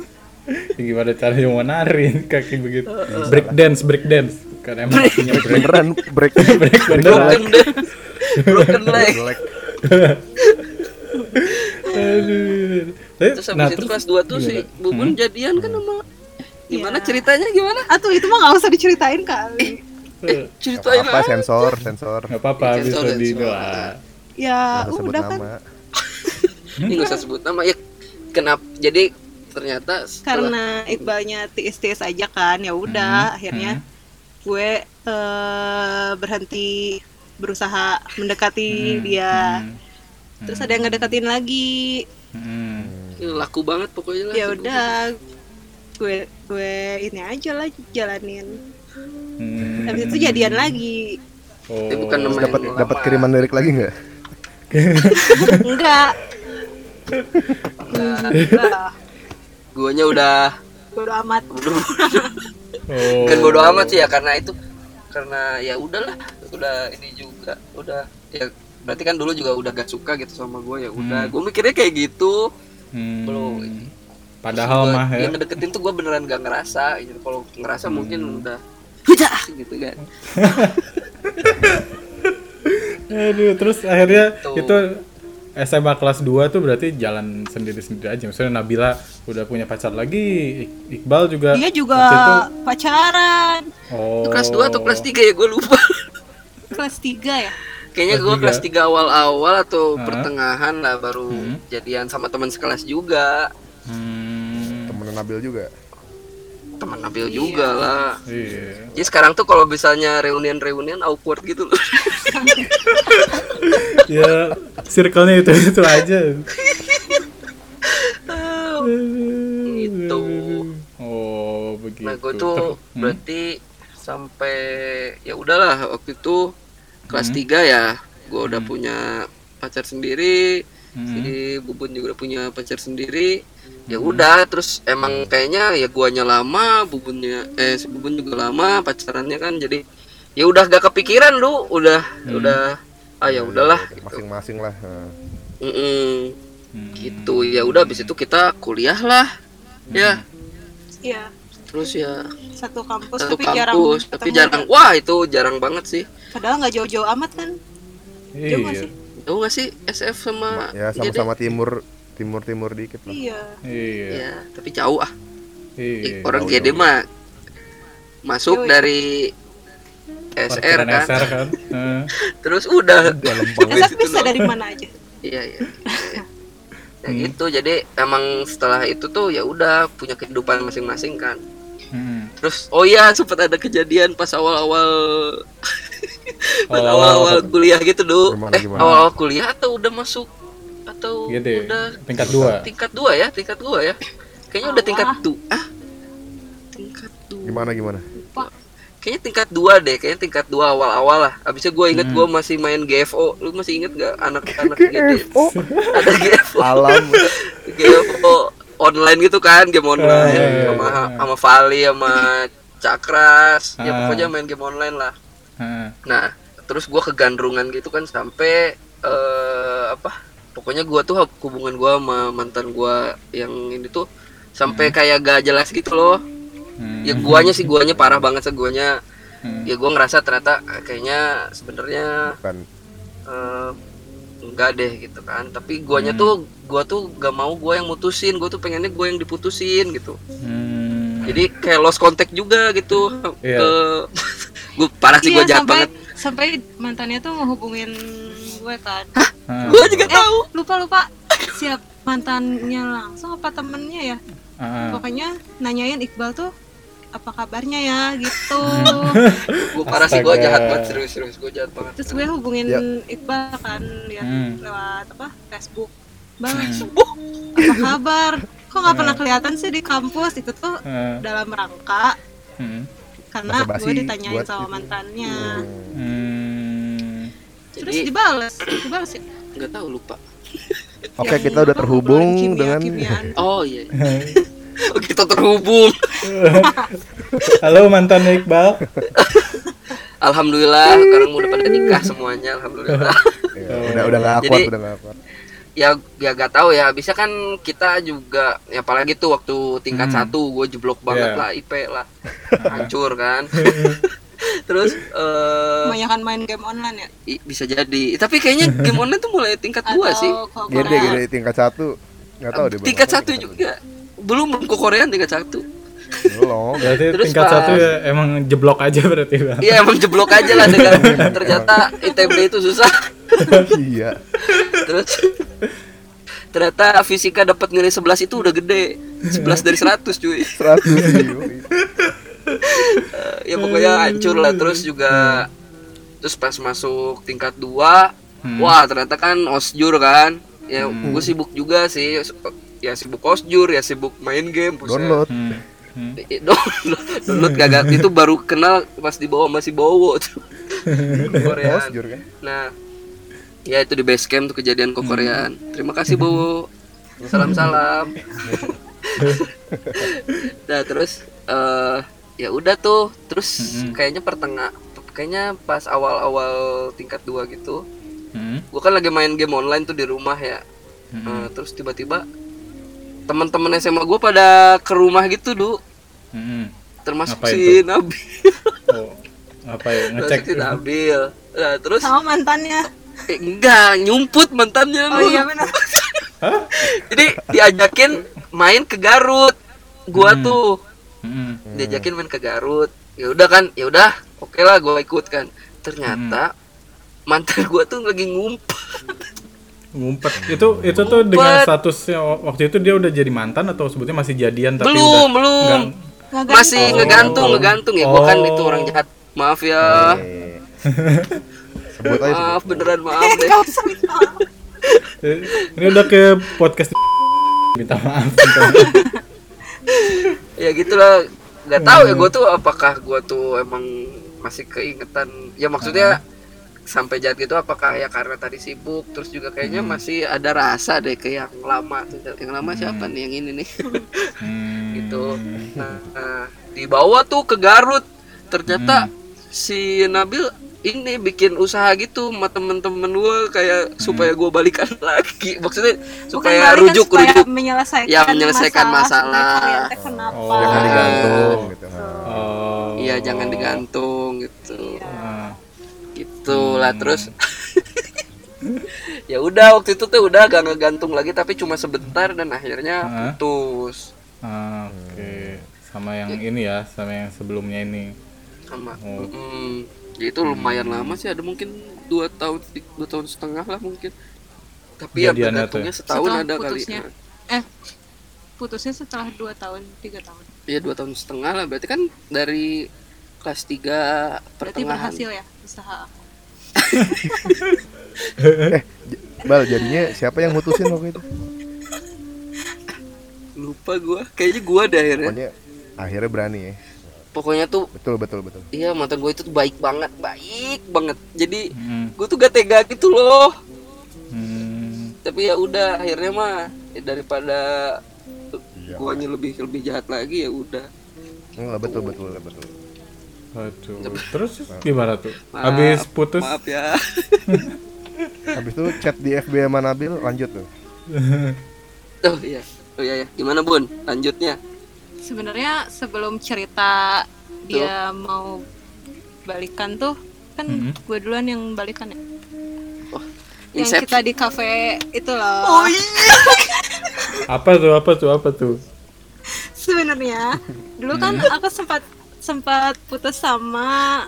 Gimana caranya mau narin kaki begitu? Break dance, break dance. Karena emang punya break. Beneran break. break beneran. broken leg. Aduh. Terus habis nah, itu terus kelas 2 tuh si gimana? Hmm? Bubun jadian kan sama gimana Iya. ceritanya gimana Atuh itu mah nggak usah diceritain kali. Eh, ceritain Apa aja sensor, sensor. nggak apa-apa Sensor, bisa di. Ya Nggak sebut udah kan ini nggak usah sebut nama ya kenapa jadi ternyata setelah karena Iqbalnya tiis-tiis aja kan ya udah Hmm, akhirnya hmm. gue eh, berhenti berusaha mendekati Hmm, dia. hmm, Terus ada yang ngedeketin lagi. hmm. ini laku banget pokoknya lah Ya udah gue gue ini aja lah jalanin. Hmm. Habis itu jadian lagi. Oh. Ini bukan dapat dapat kiriman lirik lagi nggak? Enggak. Enggak. guanya udah Bodo amat. Oh. kan bodo amat sih ya karena itu karena ya udahlah udah ini juga udah ya berarti kan dulu juga udah gak suka gitu sama gue ya udah Hmm. gue mikirnya kayak gitu Hmm. Belum. Padahal Gua- mah ya. yang ngedeketin tuh gue beneran gak ngerasa gitu kalau ngerasa Hmm. mungkin udah hujan gitu kan Aduh, terus akhirnya Tuh. itu SMA kelas 2 tuh berarti jalan sendiri-sendiri aja. Misalnya Nabila udah punya pacar lagi, Iqbal juga. Dia juga itu- pacaran oh. Itu kelas 2 atau kelas 3 ya gue lupa kelas 3 ya. kayaknya gue kelas 3 awal-awal atau Hah? pertengahan lah baru Hmm. jadian sama teman sekelas juga Hmm. Temen Nabil juga. Teman Nabil juga lah Iya. jadi sekarang tuh kalau misalnya reunian-reunian awkward gitu loh ya, circle-nya itu itu aja. Gitu. Oh, begitu. Nah gue tuh hmm? berarti sampai ya udahlah waktu itu kelas 3 ya gue udah punya pacar sendiri Hmm. jadi bubun juga udah punya pacar sendiri ya udah terus emang kayaknya ya guanya lama bubunnya eh si bubun juga lama pacarannya kan jadi ya udah gak kepikiran lu udah udah ah ya udahlah gitu Masing-masing lah. Mm-mm. Hmm. gitu ya udah habis itu kita kuliah lah ya Iya, terus ya satu kampus satu tapi jarang kampus tapi ketemu. jarang wah itu jarang banget sih Padahal nggak jauh-jauh amat kan? Jauh nggak Iya. sih? Tahu gak sih SF sama Ya sama-sama timur timur timur dikit lah. Iya. Iya. Ya, tapi jauh ah. Iya. Orang jauh, GD jauh. mah masuk Yoi. dari SR kan. SR kan. Heeh. Terus udah banget. SF bisa dari mana aja? Iya, iya. iya. Ya Hmm. gitu. Jadi emang setelah itu tuh ya udah punya kehidupan masing-masing kan. Hmm. Terus oh iya sempat ada kejadian pas awal-awal pas Oh, awal-awal kuliah gitu, Du. Gimana, Eh, gimana? awal-awal kuliah atau udah masuk atau GD. udah Tingkat 2. tingkat dua ya tingkat dua ya kayaknya udah tingkat dua ah tingkat dua Gimana gimana? kayaknya tingkat dua deh kayaknya tingkat dua awal awal lah abisnya gue inget Hmm. gue masih main GFO lu masih inget gak anak-anak gitu ada GFO Alam. GFO online gitu kan game online iya, iya, sama iya. sama Vali sama Cakras ya Ah. pokoknya main game online lah Heeh. Nah, terus gua kegandrungan gitu kan sampai eh apa? Pokoknya gua tuh hubungan gua sama mantan gua yang ini tuh sampai kayak gak jelas gitu loh. Hmm. Ya guanya sih guanya parah banget sih guanya. Hmm. Ya gua ngerasa ternyata eh, kayaknya sebenarnya eh, enggak deh gitu kan. Tapi guanya tuh gua tuh gak mau gua yang mutusin, gua tuh pengennya gua yang diputusin gitu. Hmm. Jadi kayak lost contact juga gitu Iya. ke gue parah sih gua Iya, jahat sampai banget. sampai mantannya tuh ngehubungin gue kan. Heeh. Gua juga Eh, tahu. lupa lupa siap mantannya langsung apa temennya ya? Heeh. Pokoknya nanyain Iqbal tuh apa kabarnya ya gitu. gue parah sih gue jahat banget serius serius gue jahat banget Terus gue hubungin Ya. Iqbal kan lihat Hmm. lewat apa Facebook. Bang, Hmm. apa kabar? Kok nggak pernah kelihatan sih di kampus itu tuh Heeh. dalam rangka Hmm. karena gue ditanyain sama itu. mantannya. Hmm. Terus dibales, dibales ya. Nggak tahu lupa Oke, Yang kita udah terhubung kimia- dengan kimiaan. oh iya kita terhubung Halo mantan Iqbal. alhamdulillah sekarang udah pada nikah semuanya alhamdulillah Ya, udah udah nggak akuat, Jadi- udah nggak akuat. ya ya gak tahu ya bisa kan kita juga ya apalagi tuh waktu tingkat Hmm. satu gue jeblok banget Iya. lah IP lah hancur kan terus eh Kebanyakan main game online ya? i- bisa jadi tapi kayaknya game online tuh mulai tingkat dua sih Gede gede tingkat satu. Nggak tahu deh. Tingkat satu juga belum belum ke Korea tingkat satu Belum. Berarti Terus tingkat pas- satu ya emang jeblok aja berarti bang. Iya emang jeblok aja lah dengan ternyata ITB itu susah iya. terus ternyata fisika dapat nilai 11 itu udah gede 11 dari 100 cuy 100 ya pokoknya hancur lah. Terus juga terus pas masuk tingkat 2 Hmm. wah ternyata kan osjur kan. Ya gue sibuk juga sih. Ya sibuk osjur ya sibuk main game. Download. Hmm. Hmm. Download. Download kagak. Itu baru kenal pas di bawah masih bowo tuh. Korea. Osjur kan. nah ya itu di base camp tuh kejadian ke Koreaan. Terima kasih bowo salam salam nah terus eh ya udah tuh terus Mm-mm. kayaknya pertengah kayaknya pas awal-awal tingkat dua gitu Hmm. gue kan lagi main game online tuh di rumah ya Hmm. Eh, terus tiba-tiba teman-teman SMA gue pada ke rumah gitu du Hmm. termasuk Apa si Nabil Oh, apa ya ngecek? termasuk si Nabil nah, terus Sama mantannya. eh, enggak nyumput mantannya Oh lu. iya benar. jadi diajakin main ke Garut gua tuh Hmm. diajakin main ke Garut ya udah kan ya udah oke lah gua ikut kan ternyata mantan gua tuh lagi ngumpet Ngumpet. Itu itu tuh dengan statusnya waktu itu dia udah jadi mantan atau sebetulnya masih jadian tapi belum udah belum Ngegantung. masih ngegantung Oh. ngegantung ya gua kan Oh. itu orang jahat maaf ya. Sebut aja maaf sebut. beneran maaf deh. Eh, Ini udah ke podcast minta maaf. minta maaf. Ya gitulah. Nggak tahu ya gue tuh apakah gue tuh emang masih keingetan. Ya maksudnya sampai jahat gitu apakah ya karena tadi sibuk terus juga kayaknya masih ada rasa deh ke yang lama tuh. Yang lama siapa nih yang ini nih? Hmm. gitu. Nah, nah, dibawa tuh ke Garut. Ternyata si Nabil ini bikin usaha gitu sama temen-temen gue kayak supaya gue balikan lagi maksudnya Bukan supaya balikan, rujuk supaya rujuk menyelesaikan Ya, menyelesaikan masalah. kenapa? Oh. Jangan digantung gitu. Oh. iya jangan digantung gitu Ah. gitu lah terus ya udah waktu itu tuh udah gak ngegantung lagi tapi cuma sebentar dan akhirnya putus Ah, Oke. Sama yang ini ya, sama yang sebelumnya ini. Sama Oh. Mm, ya itu lumayan lama sih ada mungkin dua tahun dua tahun setengah lah mungkin tapi ya bergantungnya tuh. setahun Setelah ada kali putusnya. Eh, putusnya setelah 2 tahun, 3 tahun. Iya dua tahun setengah lah berarti kan dari kelas 3 Berarti berhasil ya usaha aku. Bal jadinya siapa yang mutusin waktu itu? lupa gua kayaknya gua deh akhirnya Pokoknya akhirnya berani ya. Pokoknya tuh Betul betul betul. iya mantan gue itu tuh baik banget baik banget jadi Hmm. gue tuh gak tega gitu loh Hmm. tapi ya udah akhirnya mah ya daripada Iya. guanya lebih lebih jahat lagi ya udah Enggak betul betul betul. Aduh. Terus gimana tuh? Maaf, Habis putus? maaf ya Habis itu chat di FB sama Nabil lanjut tuh. oh iya oh iya ya gimana bun lanjutnya Sebenarnya sebelum cerita dia mau balikan tuh kan Mhm. gue duluan yang balikan ya. Yang Incept. kita di cafe itu loh. oh iya Apa tuh? Apa tuh? Apa tuh? Sebenarnya dulu kan Hmm. aku sempat sempat putus sama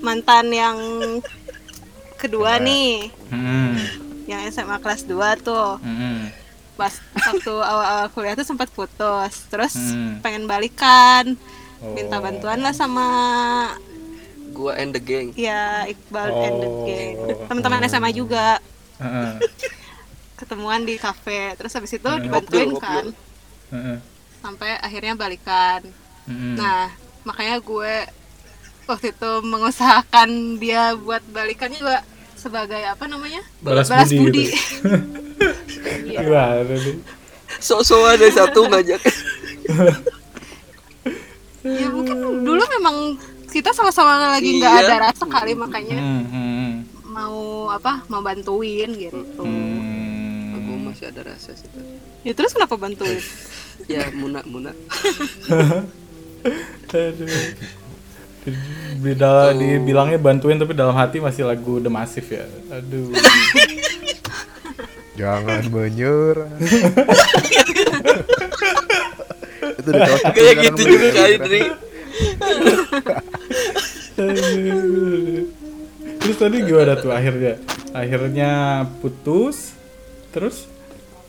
mantan yang kedua nih, Hmm. yang SMA kelas 2 tuh. Hmm. Pas waktu awal-awal kuliah tuh sempat putus. Terus Hmm. pengen balikan. Minta Oh. bantuan lah sama gua and the gang ya Iqbal and the Oh. gang. Teman-teman SMA juga Heeh. ketemuan di kafe. Terus habis itu Hmm. dibantuin kan Heeh. sampai akhirnya balikan. Hmm. Nah, makanya gue waktu itu mengusahakan dia buat balikannya juga sebagai apa namanya? Balas Balas budi budi. gitu. Gimana nih? sok-sok ada satu ngajak ya mungkin dulu memang kita sama-sama lagi nggak Iya. ada rasa kali makanya Hmm. Hmm. mau apa? Mau bantuin gitu. Hmm. gue masih ada rasa sih. Ya terus kenapa bantuin? ya muna muna Aduh. Beda dibilangnya bantuin tapi dalam hati masih lagu The Massive ya. Aduh. Jangan menyerah. itu udah cocok kayak gitu juga kali Dri. Terus tadi gimana tuh akhirnya? Akhirnya putus. Terus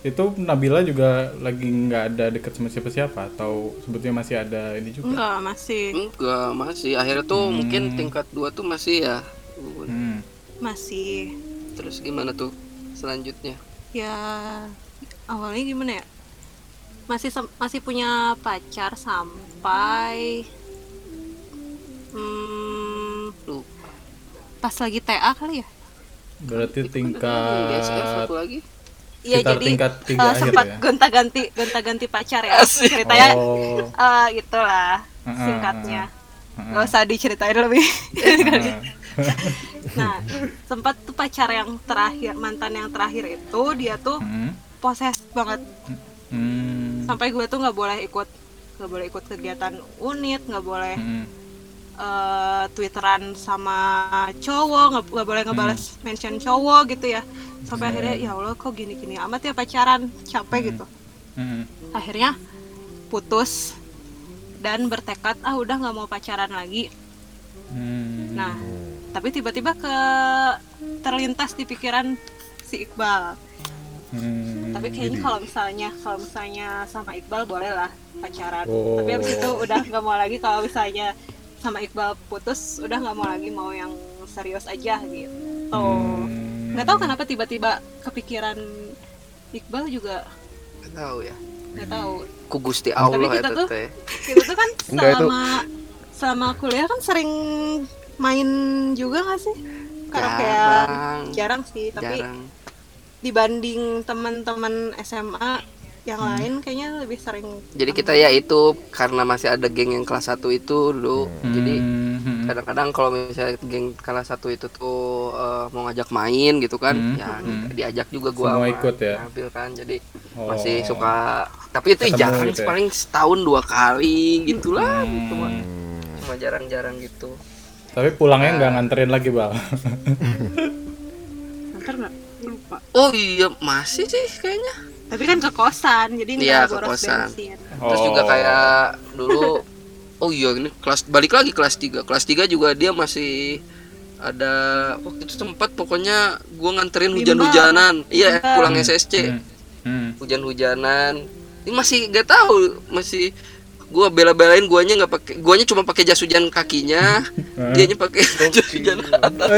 itu Nabila juga lagi nggak ada deket sama siapa-siapa atau sebetulnya masih ada ini juga? Enggak, masih. enggak masih akhirnya tuh mungkin tingkat dua tuh masih ya Hmm. Masih. terus gimana tuh selanjutnya Ya awalnya gimana ya? Masih masih punya pacar sampai hmm, pas lagi TA kali ya? Berarti tingkat satu lagi Iya jadi tingkat tiga akhir sempat ya? gonta-ganti gonta-ganti pacar ya. Asik. Ceritanya Oh. eh, itulah Heeh, singkatnya. heeh. Gak usah diceritain lebih. Heeh. nah, sempat tuh pacar yang terakhir, mantan yang terakhir itu dia tuh Hmm. poses banget Hmm. sampai gue tuh nggak boleh ikut nggak boleh ikut kegiatan unit, nggak boleh Hmm. Eh, twitteran sama cowok, nggak boleh ngebales mention cowok gitu ya. Sampai akhirnya ya Allah kok gini-gini amat ya pacaran, capek gitu. Hmm. Akhirnya putus dan bertekad ah udah nggak mau pacaran lagi. Hmm. Nah, tapi tiba-tiba ke terlintas di pikiran si Iqbal. Hmm. Tapi kayaknya kalau misalnya kalau misalnya sama Iqbal boleh lah pacaran. Oh. Tapi abis itu udah nggak mau lagi kalau misalnya sama Iqbal putus udah nggak mau lagi mau yang serius aja gitu. Hmm. Nggak tahu kenapa tiba-tiba kepikiran Iqbal juga nggak tahu ya nggak tahu. ku gusti Allah Tapi kita itu tuh- Kita tuh kan selama selama kuliah kan sering main juga nggak sih? Karaokean. jarang Jarang sih, tapi jarang dibanding teman-teman SMA yang lain kayaknya lebih sering jadi kita ya itu karena masih ada geng yang kelas 1 itu dulu jadi Hmm. kadang-kadang kalau misalnya geng kelas 1 itu tuh eh, mau ngajak main gitu kan Hmm. ya Hmm. diajak juga gua Semua sama ikut ya? Nabil kan jadi Oh. masih suka tapi itu Ketemu jarang gitu ya? paling setahun dua kali gitulah Hmm. gitu mah. cuma jarang-jarang gitu Tapi pulangnya nggak nganterin lagi bal. ntar nggak lupa oh iya masih sih kayaknya tapi kan ke kosan jadi Iya, nggak ke boros kosan. bensin. Terus juga kayak dulu oh iya ini kelas balik lagi kelas 3 kelas 3 juga dia masih ada waktu itu sempat pokoknya gua nganterin hujan-hujanan. Iya pulang SSC Hmm. Hmm. hujan-hujanan. Ini masih gak tahu masih gua bela-belain guanya nggak pakai guanya cuma pakai jas hujan kakinya dianya pakai jas hujan atas.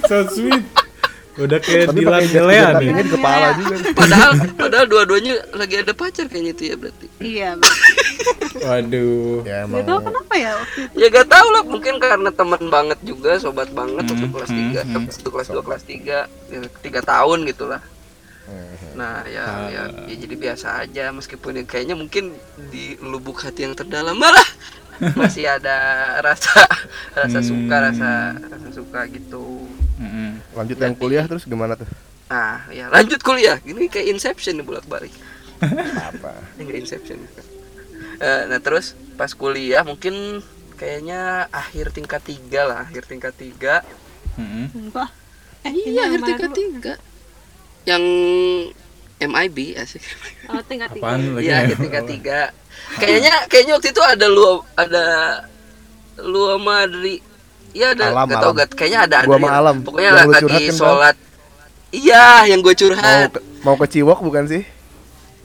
So sweet. Udah kayak Tapi Dilan hujan nih. di kepala juga. padahal padahal dua-duanya lagi ada pacar kayaknya itu ya berarti iya Waduh. Ya emang tahu kenapa ya waktu itu ya gak tahu lah mungkin karena teman banget juga sobat banget waktu Hmm, kelas hmm, 3 hmm. waktu kelas 2 kelas 3 ya, tiga tahun gitulah Hmm. nah ya, Ah. ya ya jadi biasa aja meskipun ya kayaknya mungkin di lubuk hati yang terdalam malah masih ada rasa rasa suka Hmm. rasa rasa suka gitu Mm-mm. lanjut yang kuliah terus gimana tuh? nah ya lanjut kuliah gini kayak inception nih bolak balik Apa? enggak inception Eh, nah terus pas kuliah mungkin kayaknya akhir tingkat tiga lah akhir tingkat tiga Mm-mm. Wah, eh, ini iya akhir tingkat tiga yang MIB asik Oh, tingkat tiga. Apaan lagi? iya ya? akhir tingkat tiga kayaknya kayaknya waktu itu ada lu ada lu sama Adri iya ada Alam, gak tau Alam. gak kayaknya ada Gua sama lah. Alam. pokoknya Yang lagi kan, sholat iya yang gue Mau curhat ke, mau ke Ciwok bukan sih?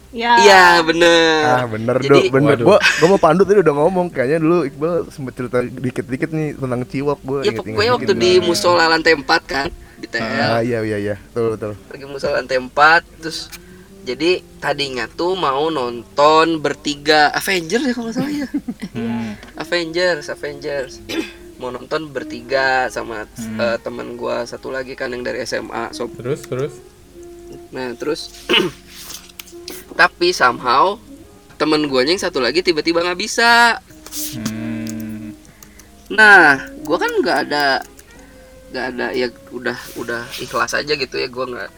Ya. iya bener Ah bener Jadi- dong, bener. Gua gua mau pandu tadi udah ngomong kayaknya dulu Iqbal sempet cerita dikit-dikit nih tentang Ciwok gua. ya inget-inget pokoknya waktu dikit di nih. musola lantai 4 kan di TL Ah iya iya iya, betul betul. lagi musola lantai 4 terus jadi tadinya tuh mau nonton bertiga Avengers ya kalau nggak salah ya Hmm. Avengers Avengers mau nonton bertiga sama Hmm. eh, temen gua. Satu lagi kan yang dari SMA so Terus terus. nah terus tapi somehow temen guanya yang satu lagi tiba-tiba nggak bisa. Hmm. nah gua kan nggak ada nggak ada ya udah udah ikhlas aja gitu ya. Gua nggak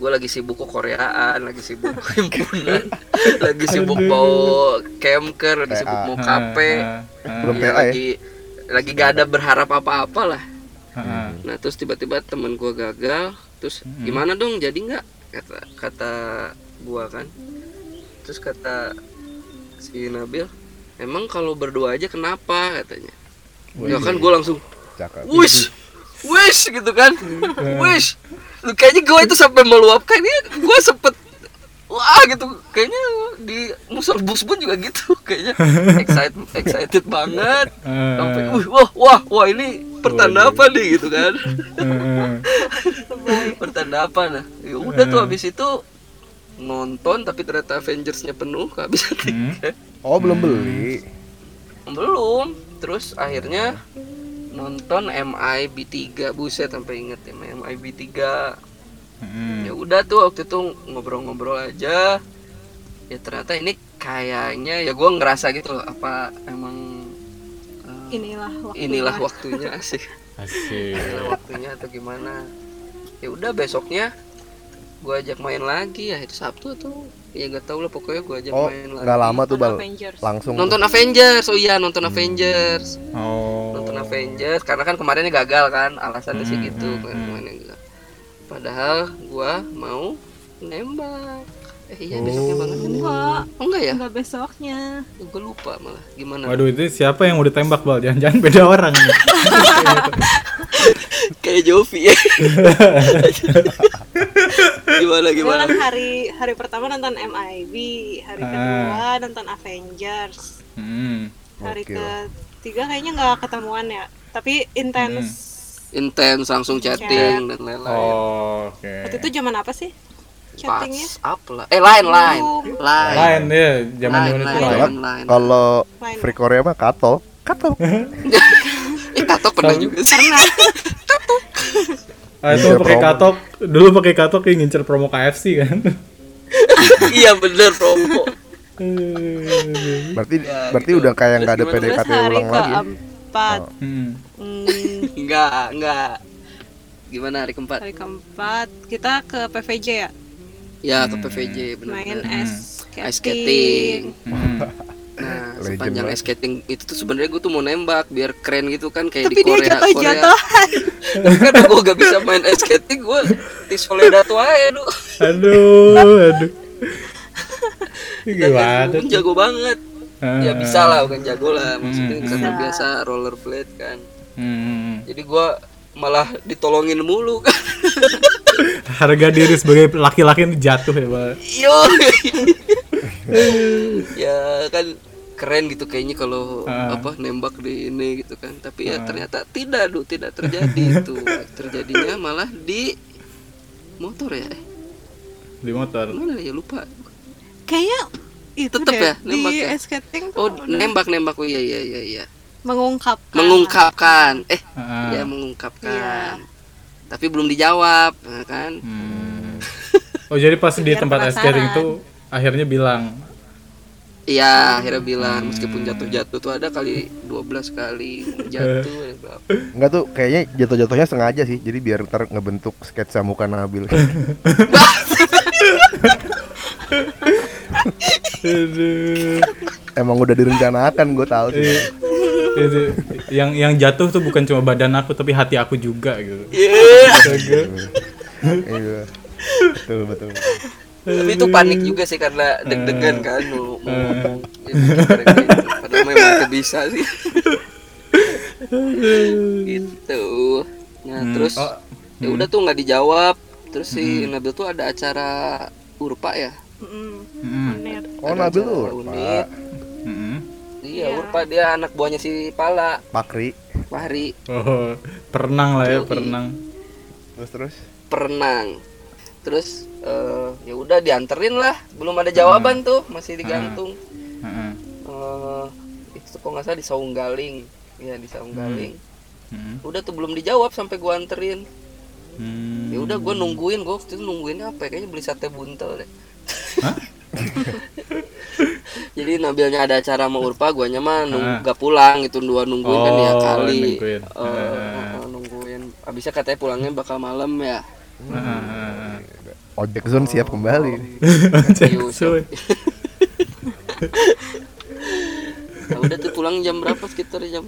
gue lagi sibuk ke Koreaan lagi sibuk himpunan lagi sibuk mau camker lagi sibuk mau kafe lagi lagi gak ada berharap apa-apa lah. Ah, ah. nah terus tiba-tiba temen gue gagal terus gimana dong jadi nggak? Kata kata gue kan. Terus kata si Nabil emang kalau berdua aja kenapa? Katanya. Ya kan gue langsung wish wish gitu kan. Wish Lu, kayaknya gue itu sampai meluapkan ini gue sempet wah gitu. Kayaknya di musal bus pun juga gitu. Kayaknya excited excited banget. Ah, sampai wih, wah wah wah ini pertanda apa nih? Gitu kan. Ah, pertanda apa nah? Ya udah tuh habis itu nonton tapi ternyata Avengersnya penuh kehabisan Hmm. tiket Oh belum beli. belum. Terus akhirnya nonton MIB 3 buset sampai inget ya MIB 3 Hmm. ya udah tuh waktu itu ngobrol-ngobrol aja ya ternyata ini kayaknya ya gua ngerasa gitu loh apa emang eh, inilah waktunya. inilah waktunya asik Asik. inilah waktunya atau gimana ya udah besoknya gua ajak main lagi ya itu Sabtu tuh ya gak tau lah pokoknya gua ajak Oh main lagi nggak lama tuh bal. Avengers. Langsung. nonton Avengers oh iya nonton Avengers Oh. nonton Avengers karena kan kemarinnya gagal kan alasannya sih Hmm, gitu hmm, kan hmm. gagal. Padahal gua mau nembak eh iya Oh. besoknya banget kan ya? Enggak, oh enggak ya enggak besoknya. gue lupa malah gimana Waduh itu siapa yang mau ditembak bal? Jangan-jangan beda orang kayak Jovi ya gimana Gue gimana kan hari hari pertama nonton MIB, hari Ah. kedua nonton Avengers, Hmm. hari Gokil. ketiga kayaknya nggak ketemuan ya, tapi intens. Intens langsung chatting dan lain-lain Oh, oke. Waktu itu zaman apa sih? Chattingnya? WhatsApp lah eh lain lain lain Lain ya, zaman zaman itu lain, lain. lain, lain. Kalau free Korea mah katol. Katol. eh katok pernah juga sih Pernah. Ah, itu Ngincer pakai katok. Dulu pakai katok kayak ngincer promo KFC kan. iya bener promo Berarti Ya, berarti gitu. udah kayak nggak ada PDKT ulang lagi. ya? keempat, Hmm. Hmm, enggak enggak gimana hari keempat hari keempat kita ke PVJ ya, ya ke PVJ benar main ice skating. ice skating Hmm. Nah, Legend sepanjang ice skating itu tuh sebenarnya gue tuh mau nembak biar keren gitu kan kayak Tapi di dia Korea. jatuh-jatuh. Korea. Tapi kan gue gak bisa main ice skating, gue di Soledad aja aduh. Aduh, aduh. Gimana? Gue jago banget. Ah. Ya bisa lah, bukan jago lah. Maksudnya Hmm. karena Bisa. biasa rollerblade kan. Hmm. Jadi gue malah ditolongin mulu kan. Harga diri sebagai laki-laki ini jatuh ya, Pak. Yo. ya kan keren gitu kayaknya kalau Ah. apa nembak di ini gitu kan tapi ya ternyata tidak duh tidak terjadi itu terjadinya malah di motor ya Eh, Di motor. mana ya lupa Kayaknya itu Tetep deh, ya, nembak di ya? ice skating tuh oh nembak nembak oh iya iya iya iya mengungkapkan. mengungkapkan eh Ah. ya mengungkapkan tapi belum dijawab ya kan Hmm. Oh, jadi pas di tempat penasaran. skating itu akhirnya bilang, Iya akhirnya bilang meskipun jatuh-jatuh tuh ada kali 12 kali jatuh ya berapa Enggak tuh kayaknya jatuh-jatuhnya sengaja sih. Jadi biar ntar ngebentuk sketsa muka Nabil. Aduh. Emang udah direncanakan gue tahu sih. Iya. Itu, yang yang jatuh tuh bukan cuma badan aku tapi hati aku juga gitu. Iya. Iya. Betul betul. tapi itu panik juga sih karena deg-degan kan ngomong Jadi kira-kira gitu. padahal memang itu bisa sih gitu nah terus Oh, ya udah tuh nggak dijawab terus si Nabil tuh ada acara urpa ya. Mm. Oh Ada Nabil tuh unit. Mm-mm. iya Iya. urpa dia anak buahnya si Pala Pakri. Fahri Oh, perenang lah ya, Yoi. perenang. Terus terus. perenang terus eh, ya udah dianterin lah belum ada jawaban tuh masih digantung Heeh. eh itu kok nggak salah di Saunggaling ya di Saunggaling Mm. udah tuh belum dijawab sampai gua anterin Hmm. ya udah gua nungguin gua waktu itu nungguin apa ya? kayaknya beli sate buntel deh Hah? jadi Nabilnya ada acara sama Urpa guanya mah nunggu Ah. gak pulang itu dua nungguin kan ya Oh, kali nungguin. Ah. eh, nungguin abisnya katanya pulangnya bakal malam ya Heeh, heeh, heeh. Ojek Zone siap kembali. Jackson. Nah, udah tuh pulang jam berapa sekitar jam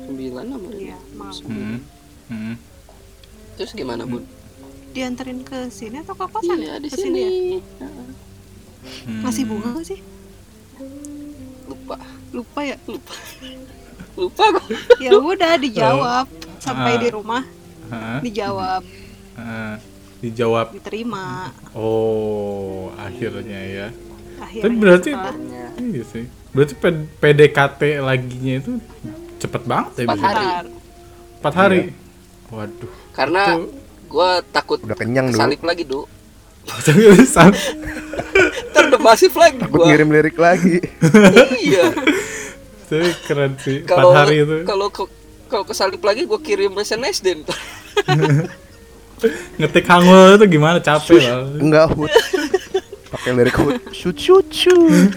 9 apa Iya, malam. Hmm. Hmm. Terus gimana, Bun? Dianterin ke sini atau ke kosan Iya, ya? di Ke sini. ya? Hmm. Masih bunga gak sih? Lupa. Lupa ya? Lupa. Lupa gua. Ya udah dijawab sampai Ah. di rumah Hah? dijawab, Ah, dijawab. diterima. Oh, akhirnya ya. Akhirnya Tapi berarti setelah iya sih. Berarti PDKT laginya itu cepet banget ya Empat hari. Empat hari. Waduh. Karena gua takut Udah kenyang dulu. salip lagi, Du. Ntar udah masif lagi Takut gua. ngirim lirik lagi. iya. Tapi keren sih. Kalau hari itu. kalau kalau kesalip lagi gua kirim SMS deh ntar. Ngetik hangul itu gimana capek lah. Enggak hood. Pakai lirik hood. Shoot shoot shoot.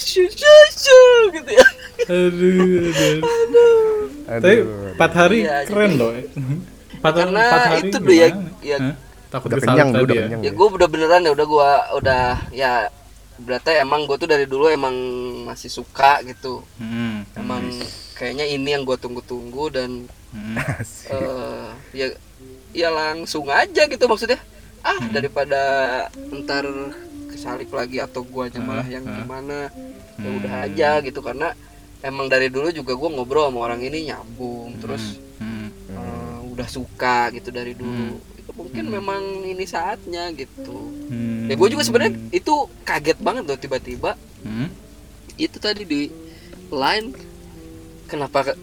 Shu, shu, shu, gitu ya. aduh, aduh. Tapi Aduh. empat hari Iya, keren loh. Empat, Karena empat hari itu tuh ya, ya Hah? Takut Udah kenyang, tadi udah ya. kenyang. Ya gue udah beneran ya udah gua udah ya berarti emang gue tuh dari dulu emang masih suka gitu. Hmm. Emang kayaknya ini yang gue tunggu-tunggu dan Hmm. eh ya ya langsung aja gitu maksudnya. Ah daripada ntar kesalip lagi atau guanya malah yang gimana ya udah aja gitu. Karena emang dari dulu juga gue ngobrol sama orang ini nyambung terus Hmm. eh, udah suka gitu dari dulu. Itu mungkin memang ini saatnya gitu. Hmm. ya gue juga sebenarnya itu kaget banget loh tiba-tiba. Hmm. itu tadi di line kenapa ke-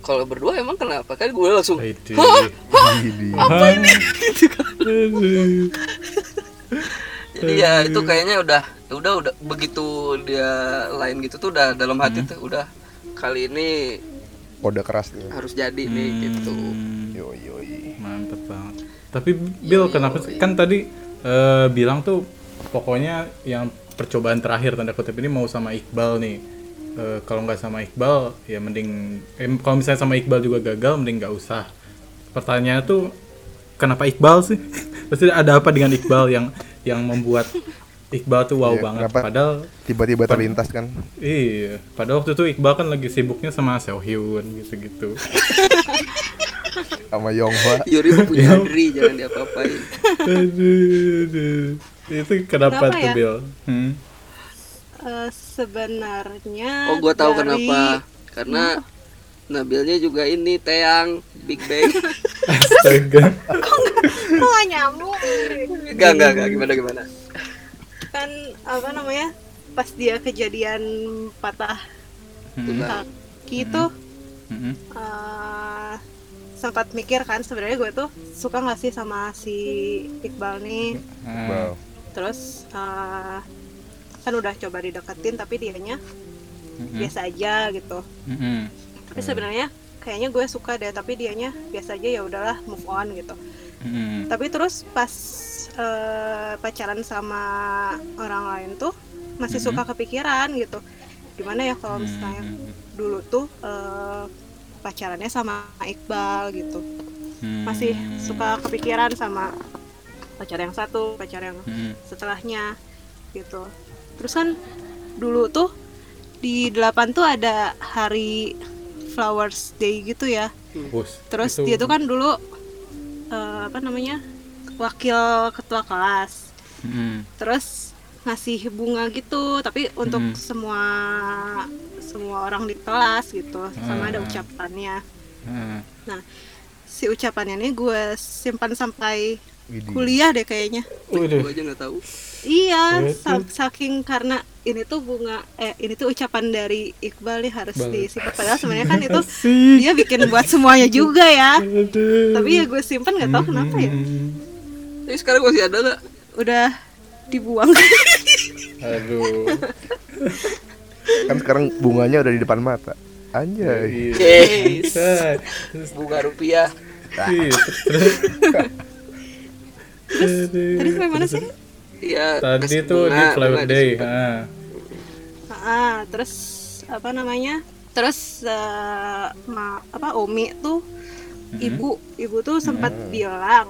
kalau berdua emang kenapa? Kan gue langsung. Gini. Apa ini? jadi ya itu kayaknya udah ya udah udah begitu dia line gitu tuh udah dalam hati tuh udah kali ini Kode keras nih. harus jadi nih gitu Yo yo. Mantep banget. Tapi Bill kenapa sih? Kan tadi eh, bilang tuh pokoknya yang percobaan terakhir tanda kutip ini mau sama Iqbal nih. Eh, kalau nggak sama Iqbal ya mending eh, kalau misalnya sama Iqbal juga gagal mending nggak usah. Pertanyaannya tuh kenapa Iqbal sih? Pasti ada apa dengan Iqbal yang yang membuat Iqbal tuh wow Iya, banget. kenapa? Padahal Tiba-tiba terlintas kan. iya, pada waktu itu Iqbal kan lagi sibuknya sama Seo-hyun gitu-gitu. Sama Yonghwa. Yuri punya Adri jangan diapa-apain aduh, aduh. Itu kenapa, Kenapa tuh ya? Bill? Hmm? Eh, sebenarnya oh gue tahu dari- kenapa karena Nabilnya juga ini Teang Big Bang. Astaga. kok nggak nyambung? Enggak, enggak, enggak, gimana, gimana? Kan apa namanya pas dia kejadian patah Hmm, kaki itu hmm, eh, sempat mikir kan sebenarnya gue tuh suka nggak sih sama si Iqbal nih? Hmm. Wow. terus eh, kan udah coba dideketin tapi dianya Hmm, biasa aja gitu. Hmm, tapi sebenarnya kayaknya gue suka deh tapi dianya biasa aja ya udahlah move on gitu. Hmm, tapi terus pas eh, pacaran sama orang lain tuh masih Mhm. suka kepikiran gitu. Gimana ya kalau misalnya hmm, dulu tuh eh, pacarannya sama Iqbal gitu. Hmm, masih suka kepikiran sama pacar yang satu pacar yang hmm, setelahnya gitu. Terus kan dulu tuh di delapan tuh ada hari Flowers Day gitu ya. Bos, terus itu- dia tuh kan dulu eh, apa namanya wakil ketua kelas. Hmm, terus ngasih bunga gitu tapi untuk Mhm. semua semua orang di kelas gitu sama ada Hmm. ucapannya. Hmm. nah si ucapannya ini gue simpan sampai Widih. kuliah deh kayaknya. Gue aja nggak tahu. Iya saking karena ini tuh bunga eh ini tuh ucapan dari Iqbal nih harus Iqbal. disimpan padahal sebenarnya kan itu Asik. dia bikin buat semuanya juga ya Aduh. tapi ya gue simpan nggak tahu kenapa ya Hmm. tapi sekarang masih ada nggak udah dibuang Aduh. Kan sekarang bunganya udah di depan mata. Anjay. Yes. Bunga rupiah Iya, terus- tadi sampai mana sih iya Tadi tuh di Flower bunga Day. ah. ah terus apa namanya terus eh, ma- apa Umi tuh ibu ibu tuh sempat bilang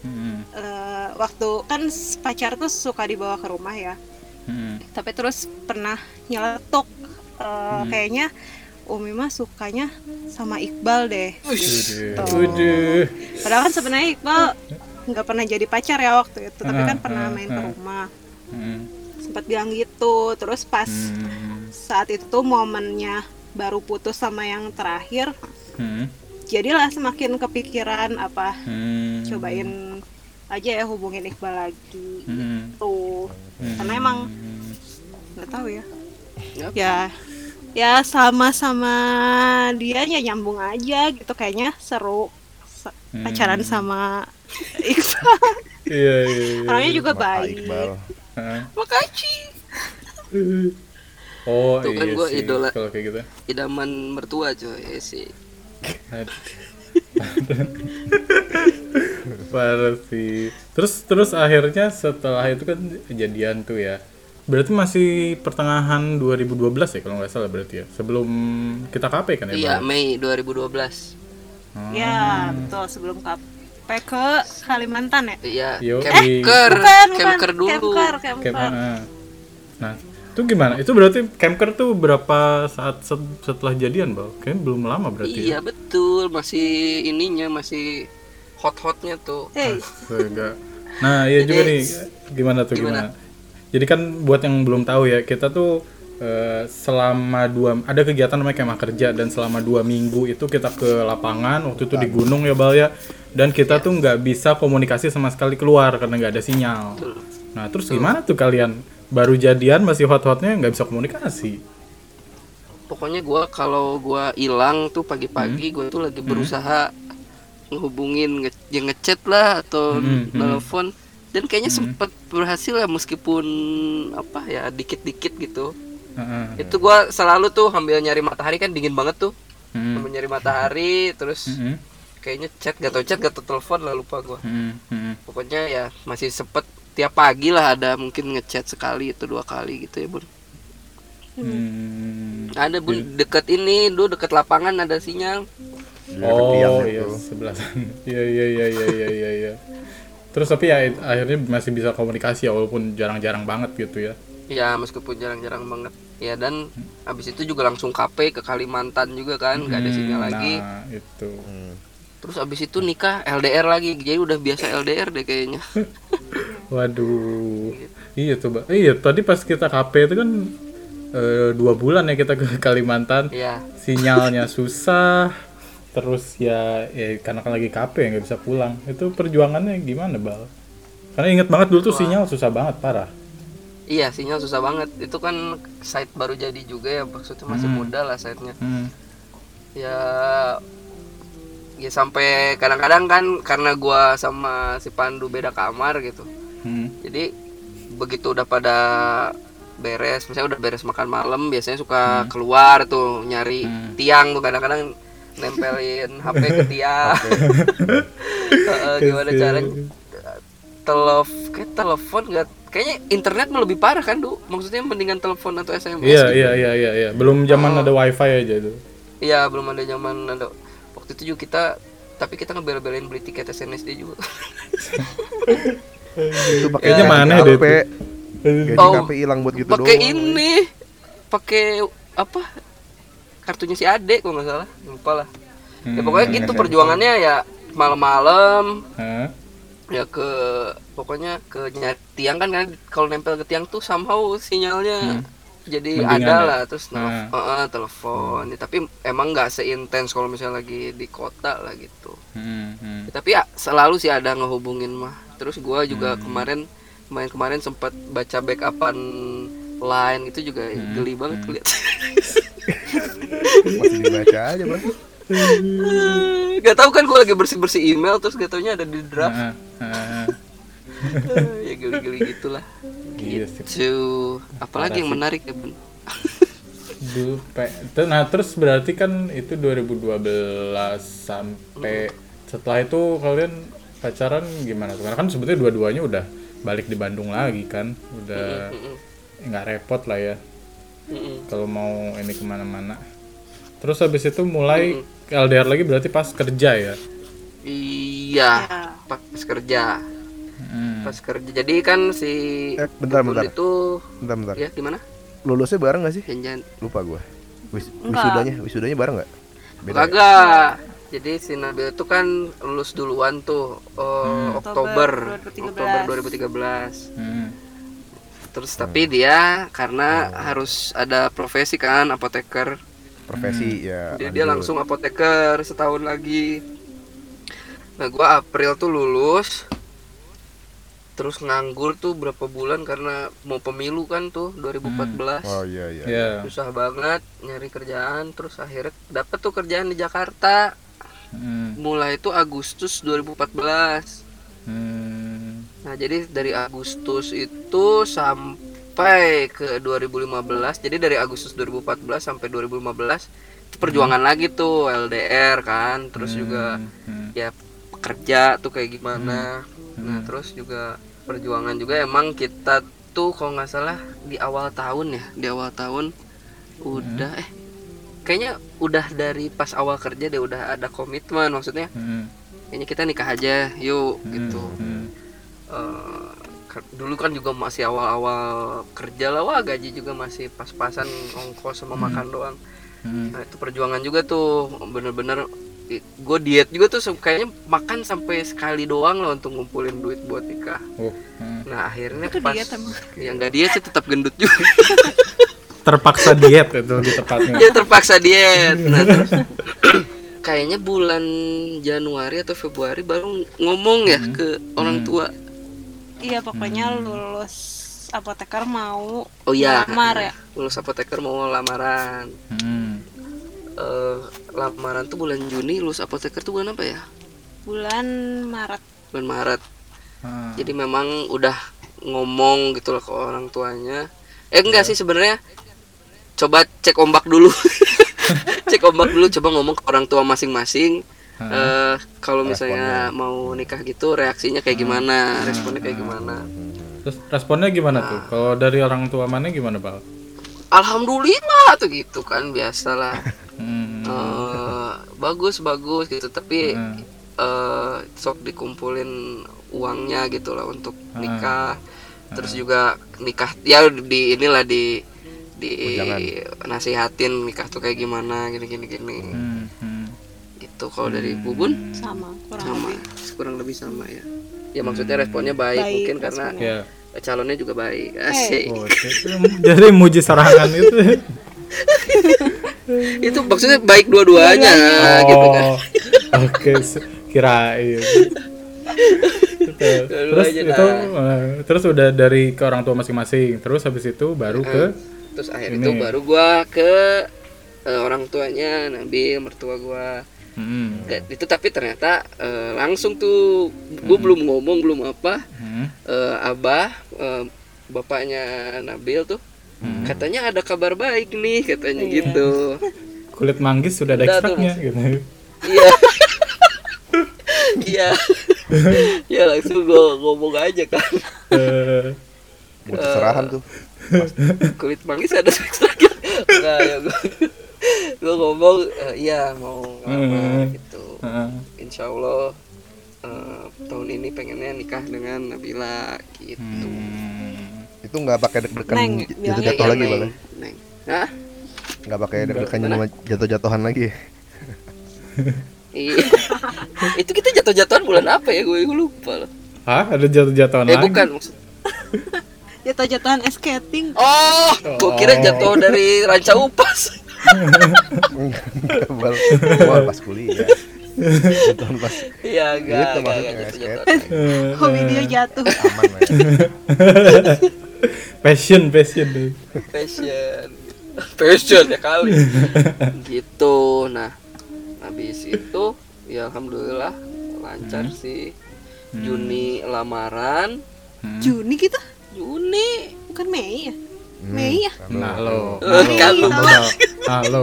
Hmm. eh, waktu kan pacar tuh suka dibawa ke rumah ya Hmm. tapi terus pernah nyeletuk eh, kayaknya Umi mah sukanya sama Iqbal deh Udah. Udah. padahal kan sebenarnya Iqbal nggak pernah jadi pacar ya waktu itu tapi kan Ah, pernah ah, main ke ah. rumah Hmm. sempat bilang gitu terus pas Hmm. saat itu tuh momennya baru putus sama yang terakhir Hmm. jadilah semakin kepikiran apa Hmm. cobain aja ya hubungin Iqbal lagi Hmm. tuh Hmm. karena emang nggak tahu ya Yap. ya ya sama-sama dia ya nyambung aja gitu kayaknya seru Sa- Hmm. pacaran sama Iqbal Iya, iya, iya. orangnya juga Mata baik Iqbal. Makasih Oh, Tuh kan iya gua sih. idola. Kalau kayak gitu. idaman mertua coy sih Aduh. Parah sih. Terus terus akhirnya setelah itu kan kejadian tuh ya. Berarti masih pertengahan 2012 ya kalau nggak salah berarti ya. Sebelum kita KP kan ya? iya? Mei 2012 Oh. ya betul sebelum KP ke Kalimantan ya iya Yo, Kemker bukan bukan Kemker dulu Kemker Camp, Kemker ah. Nah, itu gimana? Itu berarti camper tuh berapa saat set- setelah jadian, Bang? Kayaknya belum lama berarti iya betul masih ininya masih hot-hotnya tuh hey ya. Enggak. Nah, iya juga nih. Gimana tuh gimana? gimana? Jadi kan buat yang belum tahu ya, kita tuh eh, selama dua ada kegiatan namanya kemah kerja dan selama dua minggu itu kita ke lapangan waktu itu di gunung ya Bal ya. Dan kita tuh nggak bisa komunikasi sama sekali keluar karena nggak ada sinyal. Nah terus gimana tuh kalian? Baru jadian masih hot-hotnya nggak bisa komunikasi? pokoknya gua kalau gua hilang tuh Hmm. pagi-pagi gua tuh lagi berusaha ngehubungin nge ya ngechat lah atau Hmm, hmm. telepon dan kayaknya sempet berhasil ya meskipun apa ya dikit-dikit gitu Heeh. itu gua selalu tuh sambil nyari matahari kan dingin banget tuh Hmm. sambil nyari matahari terus Hmm. kayaknya chat gak tau chat gak tau telepon lah lupa gua Hmm. Hmm. pokoknya ya masih sempet tiap pagi lah ada mungkin ngechat sekali itu dua kali gitu ya bun Hmm. ada bun deket ini dulu deket lapangan ada sinyal Oh iya sebelah sana. Iya iya iya iya iya iya. iya. Terus tapi ya akhirnya masih bisa komunikasi ya walaupun jarang-jarang banget gitu ya. Ya meskipun jarang-jarang banget ya dan habis itu juga langsung KP ke Kalimantan juga kan nggak ada sinyal Hmm, lagi Nah itu. Hmm. terus habis itu nikah LDR lagi jadi udah biasa LDR deh kayaknya Waduh. Iya tuh, Mbak. Iya, tadi pas kita KP itu kan eh, dua bulan ya kita ke Kalimantan. ya Sinyalnya susah. Terus ya, ya karena kan lagi KP nggak bisa pulang. Itu perjuangannya gimana, Bal? Karena inget banget dulu tuh sinyal susah banget, parah. Iya sinyal susah banget. Itu kan site baru jadi juga ya maksudnya masih muda lah site-nya. Hmm. ya ya sampai kadang-kadang kan karena gua sama si Pandu beda kamar gitu. Hmm. jadi begitu udah pada beres misalnya udah beres makan malam biasanya suka keluar tuh nyari tiang tuh kadang-kadang nempelin HP ke tiang. Gimana caranya? Telef kayak telepon nggak kayaknya internet mah lebih parah kan du maksudnya mendingan telepon atau SMS Iya, gitu. iya, iya, iya, iya. Belum zaman Oh. ada wifi aja itu. Iya belum ada zaman ada waktu itu juga kita tapi kita ngebel-belain beli tiket SNSD juga. Itu pakai Kayaknya gaji mana deh. Gaji Oh, KP hilang buat gitu pakai doang. ini, pakai apa? Kartunya si Ade kalau nggak salah, lupa lah. Hmm. Ya pokoknya gitu perjuangannya ya malam-malam? Ya ke pokoknya ke tiang kan kan kalau nempel ke tiang tuh somehow sinyalnya jadi Mendingan ada ya? lah terus nelf- Hmm. eh, telepon Ya, tapi emang nggak seintens kalau misalnya lagi di kota lah gitu Hmm, hmm. Ya, tapi ya selalu sih ada ngehubungin mah terus gua juga kemarin kemarin kemarin sempat baca backupan line itu juga geli banget lihat Masih dibaca aja, Bang. Gak tahu kan gua lagi bersih bersih email terus gak taunya ada di draft. Ah. ya geli geli gitulah sih. gitu. Apalagi yang menarik ya bun? Nah terus berarti kan itu 2012 sampai setelah itu kalian pacaran gimana? Tuh? Karena kan sebetulnya dua-duanya udah balik di Bandung lagi kan, udah nggak repot lah ya. Kalau mau ini ke mana-mana. Terus habis itu mulai LDR lagi berarti pas kerja ya. Iya, Ya. pas kerja. Hmm. Pas kerja. Jadi kan si Eh, bentar, bentar. itu Bentar, bentar. ya gimana? Lulusnya bareng gak sih? Jangan Lupa gua. Wis Enggak. wisudanya, wisudanya bareng gak? Beda ya? Kagak. Jadi si Nabil itu kan lulus duluan tuh eh, Hmm. Oktober, Oktober Oktober 2013. 2013. Hmm. Terus tapi dia karena harus ada profesi kan apoteker. Profesi ya. Jadi dia lanjut. langsung apoteker setahun lagi. Nah, gua April tuh lulus. Terus nganggur tuh berapa bulan karena mau pemilu kan tuh 2014. Oh iya iya. Ya. Susah banget nyari kerjaan terus akhirnya dapet tuh kerjaan di Jakarta. Hmm. Mulai itu Agustus 2014. Hmm. Nah, jadi dari Agustus itu sampai ke 2015. Jadi dari Agustus 2014 sampai 2015 itu perjuangan lagi tuh LDR kan, terus juga Hmm. ya kerja tuh kayak gimana. Nah, terus juga perjuangan juga emang kita tuh kalau nggak salah di awal tahun ya, di awal tahun udah eh kayaknya udah dari pas awal kerja deh udah ada komitmen maksudnya Hmm. kayaknya kita nikah aja yuk gitu Hmm. Ke- dulu kan juga masih awal-awal kerja lah wah gaji juga masih pas-pasan ongkos sama makan doang Hmm. nah itu perjuangan juga tuh bener-bener gue diet juga tuh kayaknya makan sampai sekali doang lah untuk ngumpulin duit buat nikah Oh. Hmm. nah akhirnya Itu pas diet emang. ya nggak diet sih tetap gendut juga Terpaksa diet itu lebih tepatnya. ya terpaksa diet nah terus kayaknya bulan Januari atau Februari baru ngomong ya ke orang tua Iya pokoknya lulus apoteker mau oh iya. lamar ya. lulus apoteker mau lamaran Hmm. eh, lamaran tuh bulan Juni lulus apoteker tuh bulan apa ya? Bulan Maret. bulan Maret. Ah. jadi memang udah ngomong gitu loh ke orang tuanya. Eh enggak sih sebenarnya. Coba cek ombak dulu. Cek ombak dulu coba ngomong ke orang tua masing-masing eh kalau misalnya mau nikah gitu reaksinya kayak gimana responnya kayak gimana Terus responnya gimana tuh? Kalau dari orang tua mana gimana, Bal? alhamdulillah tuh gitu kan biasalah Hmm. Eh, bagus bagus gitu tapi Hmm. eh sok dikumpulin uangnya gitu lah untuk nikah terus juga nikah ya di inilah di di nasihatin nikah tuh kayak gimana gini gini gini Hmm. Hmm. Gitu. Kalau dari bubun? Sama kurang sama lebih. kurang lebih sama ya. Ya maksudnya responnya baik, Baik, mungkin karena Ya. calonnya juga baik. Asik. Oh, jadi muji serangan itu. itu maksudnya baik dua-duanya gitu kan. Oh, Oke, se- kirain. terus aja itu eh, terus udah dari ke orang tua masing-masing. Terus habis itu baru ke terus akhir itu baru gua ke eh, orang tuanya Nabil mertua gua Hmm. Itu tapi ternyata eh, langsung tuh gue belum ngomong belum apa. Hmm. eh, abah eh, bapaknya Nabil tuh katanya ada kabar baik nih katanya gitu. Kulit manggis sudah ada ekstraknya gitu. iya. Iya. Ya langsung gue ngomong aja kan. Eh, Buat serahan tuh. kulit manggis ada ekstraknya. Enggak ya gue gue ngomong eh, iya mau ngelamar Hmm. gitu eh, insya Allah eh, tahun ini pengennya nikah dengan Nabila gitu hmm. Itu nggak pakai deg-degan jatuh-jatuh Iya, lagi Neng. boleh. Neng. Hah? Nggak pakai deg-degan cuma jatuh-jatuhan lagi. Iya. itu kita jatuh-jatuhan bulan apa ya? Gue lupa loh. Hah, ada jatuh-jatuhan Eh lagi? bukan maksud. Jatuh-jatuhan skating. Oh, gue kira jatuh dari ranca upas. Bal, wah pas kuliah. Jatuhan pas Iya, enggak, Itu enggak, maksudnya, enggak jatuh-jatuhan. Eh, Hobi dia jatuh. aman lah passion, passion. Passion. Passion ya kali. gitu. Nah, habis itu ya alhamdulillah lancar sih. Juni lamaran. Juni gitu? Juni. Bukan Mei ya? Mei ya? Nah, lo. Halo. Halo.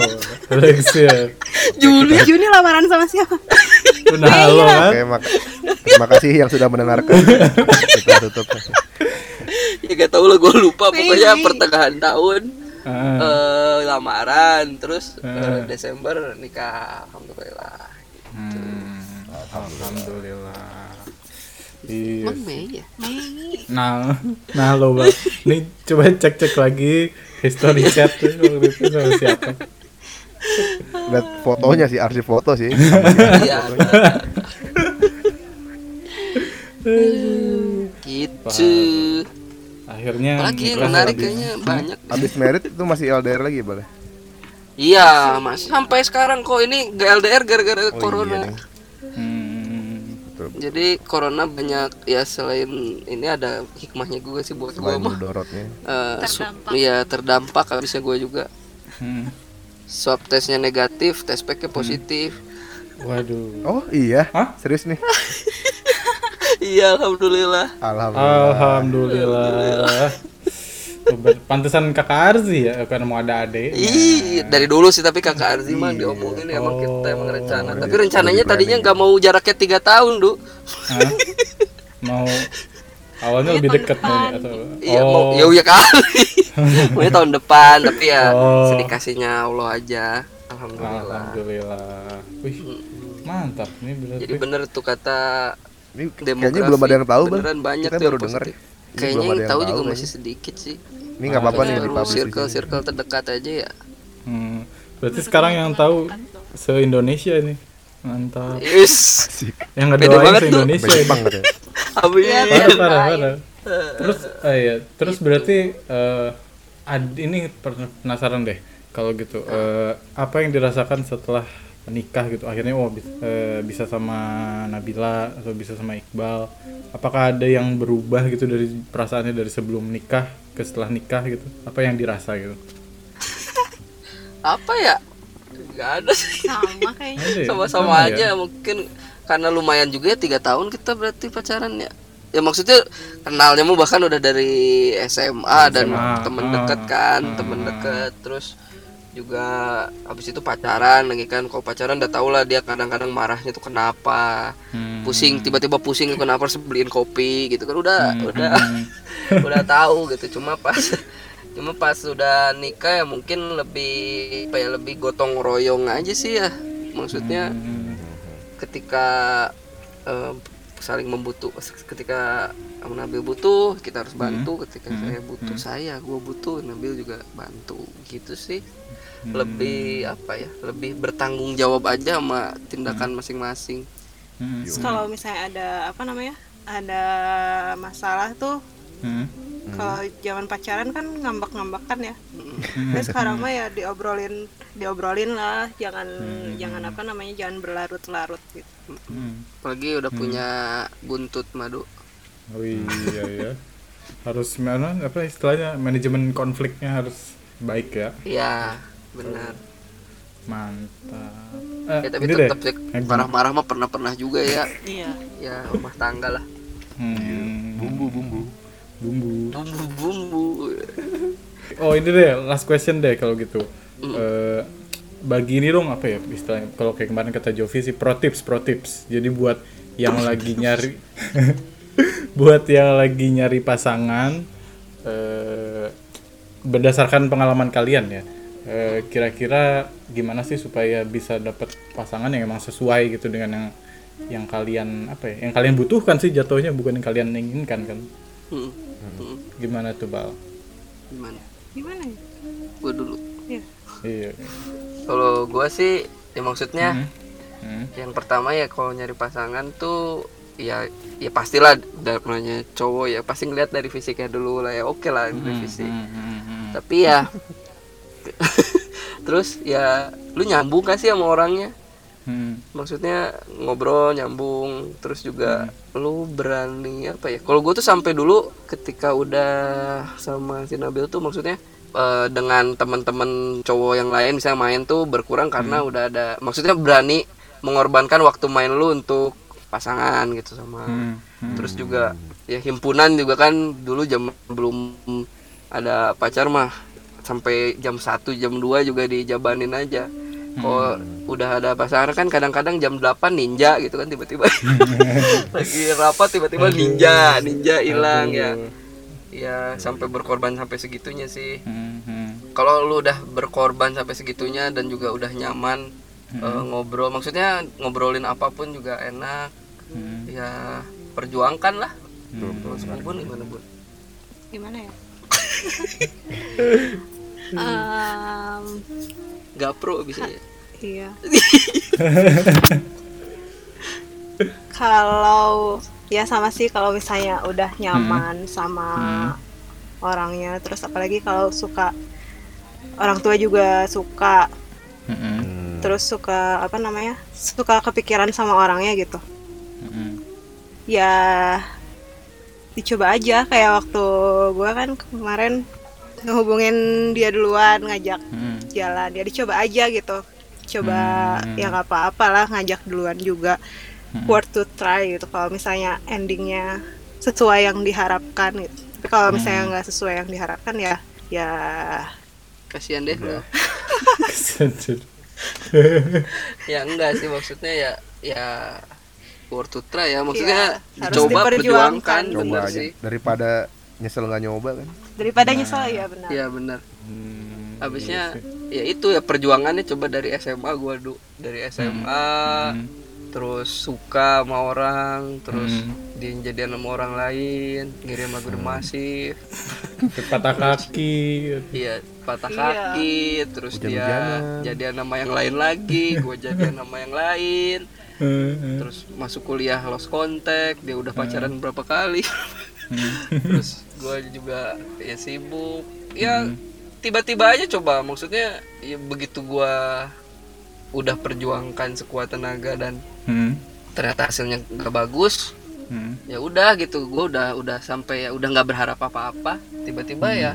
Alexia. Juli. Juni lamaran sama siapa? Udah halo kan? Oke, mak- terima kasih yang sudah mendengarkan. Kita tutup. Ya gak tau lah gue lupa Mei, pokoknya Mei. pertengahan tahun Ah, eh awal lamaran terus Eh. eh, Desember nikah alhamdulillah Hmm, alhamdulillah. Iya. Mei ya Mei Nah, nah lo bang, nih coba cek-cek lagi history chat tuh waktu itu sama siapa. Lihat fotonya sih, arsip foto sih. iya gitu Akhirnya nikah menarik habis- kayaknya banyak Abis merit itu masih LDR lagi boleh? iya mas sampai sekarang kok ini gak LDR gara-gara Oh corona iya. Hmm. Jadi corona banyak ya selain ini ada hikmahnya gue sih buat gue mah mudorotnya. Eh, su- Terdampak. iya terdampak habisnya gue juga hmm. swab tesnya negatif tes packnya positif Waduh. Oh iya? Hah? Serius nih? iya alhamdulillah Alhamdulillah. Alhamdulillah. Ber- Pantesan kakak Arzi ya, karena mau ada adek. Ih, dari dulu sih tapi kakak Arzi mah diomongin emang kita emang rencana. Tapi rencananya tadinya nggak mau jaraknya tiga tahun, Du. Hah? Mau awalnya lebih dekat nih atau Iya, oh, mau ya uya kali. Maunya tahun depan, tapi ya Oh. sedikasihnya Allah aja. Alhamdulillah. Alhamdulillah. Wih, mantap nih berarti. Jadi bener tuh kata Ini kayaknya belum ada yang tahu, Bang. Beneran banyak Kita baru dengar. Ini Kayaknya belum ada yang tahu juga masih sedikit sih. Ini nggak apa-apa nih di circle circle terdekat aja ya. Hmm, berarti sekarang yang tahu se Indonesia nih. Mantap. Yes. Yang ngedoain se. Indonesia ini. banget ya. Amin. parah parah parah terus ah iya terus berarti eh, ad- ini penasaran deh kalau gitu Eh, apa yang dirasakan setelah menikah gitu akhirnya oh eh, bisa sama Nabila atau bisa sama Iqbal apakah ada yang berubah gitu dari perasaannya dari sebelum nikah ke setelah nikah gitu apa yang dirasa gitu Apa ya? Gak ada sih. sama kayaknya ya? sama-sama Sama ya? aja mungkin karena lumayan juga ya tiga tahun kita berarti pacaran ya ya maksudnya kenalnya mu bahkan udah dari SMA, dan SMA, temen ah, deket kan ah. temen deket terus juga habis itu pacaran lagi kan kalau pacaran udah tau lah dia kadang-kadang marahnya tuh kenapa Hmm. pusing tiba-tiba pusing kenapa harus beliin kopi gitu kan udah udah Hmm. udah tahu gitu cuma pas cuma pas sudah nikah ya mungkin lebih apa ya lebih gotong royong aja sih ya maksudnya Hmm. ketika eh, saling membutuh ketika Nabil butuh kita harus bantu ketika saya butuh saya gue butuh Nabil juga bantu. Gitu sih. Lebih apa ya lebih bertanggung jawab aja sama tindakan masing-masing. Hmm. Terus kalau misalnya ada apa namanya ada masalah tuh Hmm. kalau zaman pacaran kan ngambek-ngambekan ya. Tapi sekarang mah ya diobrolin diobrolin lah jangan jangan apa namanya jangan berlarut-larut gitu. Hmm. apalagi udah punya buntut madu Oh iya ya. Harus mana apa istilahnya manajemen konfliknya harus baik ya. ya benar Mantap. Eh, ya tapi tetap sih Eh, marah-marah mah pernah-pernah juga ya iya ya rumah tangga lah Hmm, Bumbu-bumbu. bumbu. bumbu-bumbu Oh ini deh last question deh kalau gitu. Eh, bagi ini dong apa ya istilahnya kalau kayak kemarin kata Jovi sih pro tips pro tips. Jadi buat yang lagi nyari buat yang lagi nyari pasangan eh, berdasarkan pengalaman kalian ya. eh, kira-kira gimana sih supaya bisa dapat pasangan yang emang sesuai gitu dengan yang yang kalian apa ya yang kalian butuhkan sih jatuhnya bukan yang kalian inginkan kan Hmm. Hmm. gimana tuh bal gimana gimana ya gue dulu Iya. iya kalau gue sih ya maksudnya Hmm. yang pertama ya kalau nyari pasangan tuh ya ya pastilah namanya cowok ya pasti ngeliat dari fisiknya dulu lah ya oke lah dari fisik. Hmm, hmm, hmm. tapi ya terus ya lu nyambung gak sih sama orangnya? Hmm. maksudnya ngobrol nyambung terus juga lu berani apa ya? Kalau gue tuh sampai dulu ketika udah sama si Nabil tuh maksudnya eh, dengan teman-teman cowok yang lain misalnya main tuh berkurang karena udah ada maksudnya berani mengorbankan waktu main lu untuk pasangan gitu sama Hmm. Hmm. terus juga ya himpunan juga kan dulu jam belum ada pacar mah sampai jam 1 jam 2 juga dijabanin aja. Kalau udah ada pasangan kan kadang-kadang jam 8 ninja gitu kan tiba-tiba. Lagi rapat tiba-tiba ninja ninja hilang ya. Ya sampai berkorban sampai segitunya sih. Hmm, hmm. kalau lu udah berkorban sampai segitunya dan juga udah nyaman eh, ngobrol maksudnya ngobrolin apa pun juga enak Hmm. ya perjuangkan lah Terus Bun gimana bun Gimana ya? Em, gapro bisa ya iya. kalau ya sama sih kalau misalnya udah nyaman sama orangnya, terus apalagi kalau suka orang tua juga suka. Hmm. terus suka apa namanya? Suka kepikiran sama orangnya gitu. Ya dicoba aja. Kayak waktu gua kan kemarin ngehubungin dia duluan ngajak Mm-mm. jalan. Ya dicoba aja gitu. Coba Hmm. ya nggak apa-apa lah ngajak duluan juga. Worth to try gitu. Kalau misalnya endingnya sesuai yang diharapkan gitu. Tapi kalau misalnya nggak sesuai yang diharapkan ya ya kasihan deh. Kesenjut. ya enggak sih. Maksudnya ya ya worth to try ya maksudnya Iya, dicoba perjuangkan Coba bener aja sih daripada nyesel nggak nyoba kan. daripada nyesel ya benar ya benar Hmm, habisnya iya ya itu ya perjuangannya coba dari SMA gua du dari SMA Hmm. terus suka sama orang terus Hmm. dia jadian sama orang lain ngirim lagu Massive sih. patah kaki iya patah Iya. kaki terus dia Hujan-hujanan. jadian nama yang lain lagi gua jadian nama yang lain Hmm. terus masuk kuliah lost contact dia udah pacaran berapa kali terus gua juga ya sibuk ya tiba-tiba aja coba maksudnya ya begitu gua udah perjuangkan sekuat tenaga dan Hmm. ternyata hasilnya nggak bagus Hmm. ya udah gitu gua udah udah sampai ya udah nggak berharap apa-apa tiba-tiba ya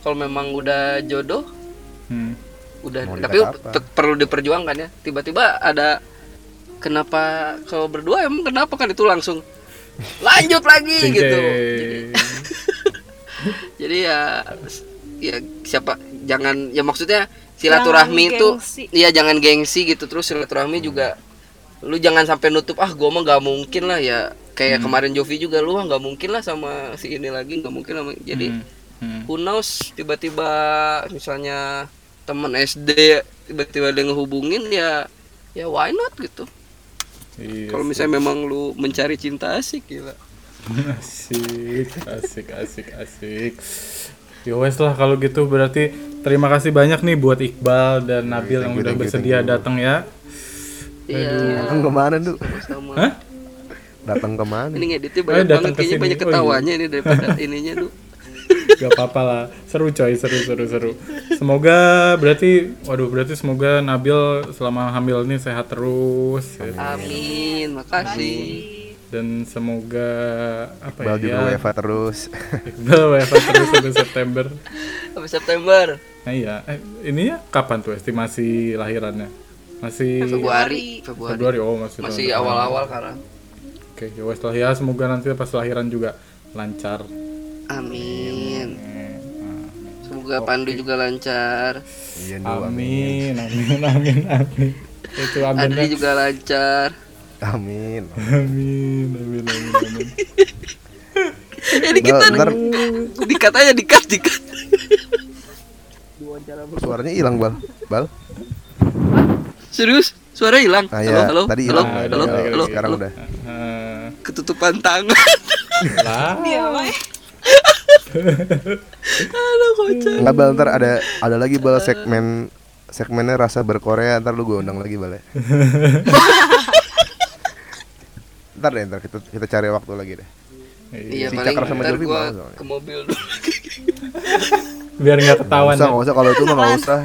kalau memang udah jodoh Hmm. udah Mau tapi apa? perlu diperjuangkan ya tiba-tiba ada kenapa kalau berdua emang kenapa kan itu langsung? Lanjut lagi Cing, gitu. Jadi, jadi ya ya siapa jangan ya maksudnya silaturahmi itu iya jangan gengsi gitu. Terus silaturahmi juga lu jangan sampai nutup ah gua mah nggak mungkin lah ya. Kayak kemarin Jovi juga lu nggak mungkin lah sama si ini lagi nggak mungkin sama jadi Hmm. Hmm. who knows tiba-tiba misalnya teman SD tiba-tiba dia ngehubungin ya ya why not gitu Iya kalau sih. misalnya memang lu mencari cinta asik gila asik asik asik asik ya wes lah kalau gitu berarti terima kasih banyak nih buat Iqbal dan Nabil yang thank you, udah bersedia datang ya iya Datang ke mana tuh? sama Hah? Datang ke mana? ini ngeditnya banyak datang banget kayaknya banyak Oh, iya. ketawanya ini daripada ininya lu Gak apa-apa lah, seru coy, seru seru seru. Semoga berarti, waduh berarti semoga Nabil selama hamil ini sehat terus ya. amin makasih dan semoga apa Iqbal ya? juga WFA terus. Iqbal WFA terus sampai September. sampai September Nah iya, eh, ini ya kapan tuh estimasi lahirannya? Masih Februari Februari Februari, oh masih masih awal-awal karena Oke, ya wes lah ya, semoga nanti pas lahiran juga lancar. amin semoga Pandu juga lancar Iya dulu. Amin, amin, amin, amin. Itu amin. Adri juga lancar Amin. Amin, amin, amin, amin. jadi kita Bal, ntar dikat aja dikat dikat suaranya hilang bal. Bal. serius suara hilang Ah halo ya, halo tadi halo hilang. Nah, halo udah, halo Sekarang halo. udah. Eh, ketutupan tangan lah, Iya, Mai. Aduh kocak Enggak bal ntar ada ada lagi bal segmen segmennya rasa berkorea ntar lu gue undang lagi bal ya. ntar deh ntar kita kita cari waktu lagi deh. iya Si paling Cakra sama ntar gua mau ke mobil dulu biar nggak ketahuan. usah ya. nggak usah kalau itu mah nggak usah.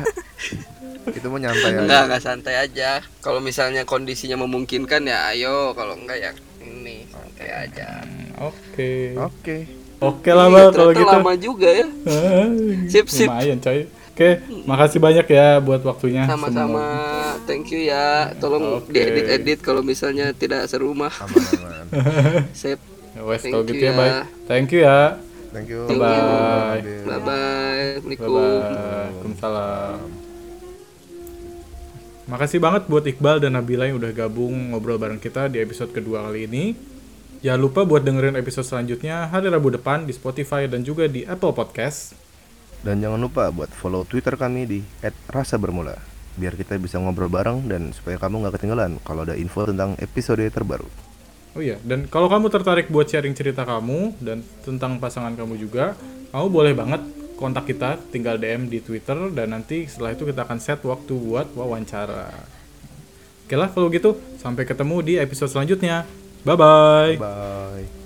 itu mah nyantai aja. enggak enggak santai aja kalau misalnya kondisinya memungkinkan ya ayo kalau enggak ya ini santai aja Hmm, Oke, Oke. Oke lah bal kalau gitu. lama juga ya Ah, Sip, sip. Lumayan coy. Oke, makasih banyak ya buat waktunya. sama-sama thank you ya tolong Oke. diedit-edit kalau misalnya tidak serumah Aman aman. sip Ya wes Thank kalau you gitu ya, ya. bye. Thank you ya. Thank you. Bye. bye bye Bye assalamualaikum bye. Waalaikumsalam. Makasih banget buat Iqbal dan Nabila yang udah gabung ngobrol bareng kita di episode kedua kali ini. Jangan lupa buat dengerin episode selanjutnya hari Rabu depan di Spotify dan juga di Apple Podcast. Dan jangan lupa buat follow Twitter kami di @rasabermula biar kita bisa ngobrol bareng dan supaya kamu nggak ketinggalan kalau ada info tentang episode terbaru. Oh iya, dan kalau kamu tertarik buat sharing cerita kamu dan tentang pasangan kamu juga, kamu boleh banget kontak kita, tinggal DM di Twitter dan nanti setelah itu kita akan set waktu buat wawancara. Oke lah kalau gitu, sampai ketemu di episode selanjutnya. 拜拜。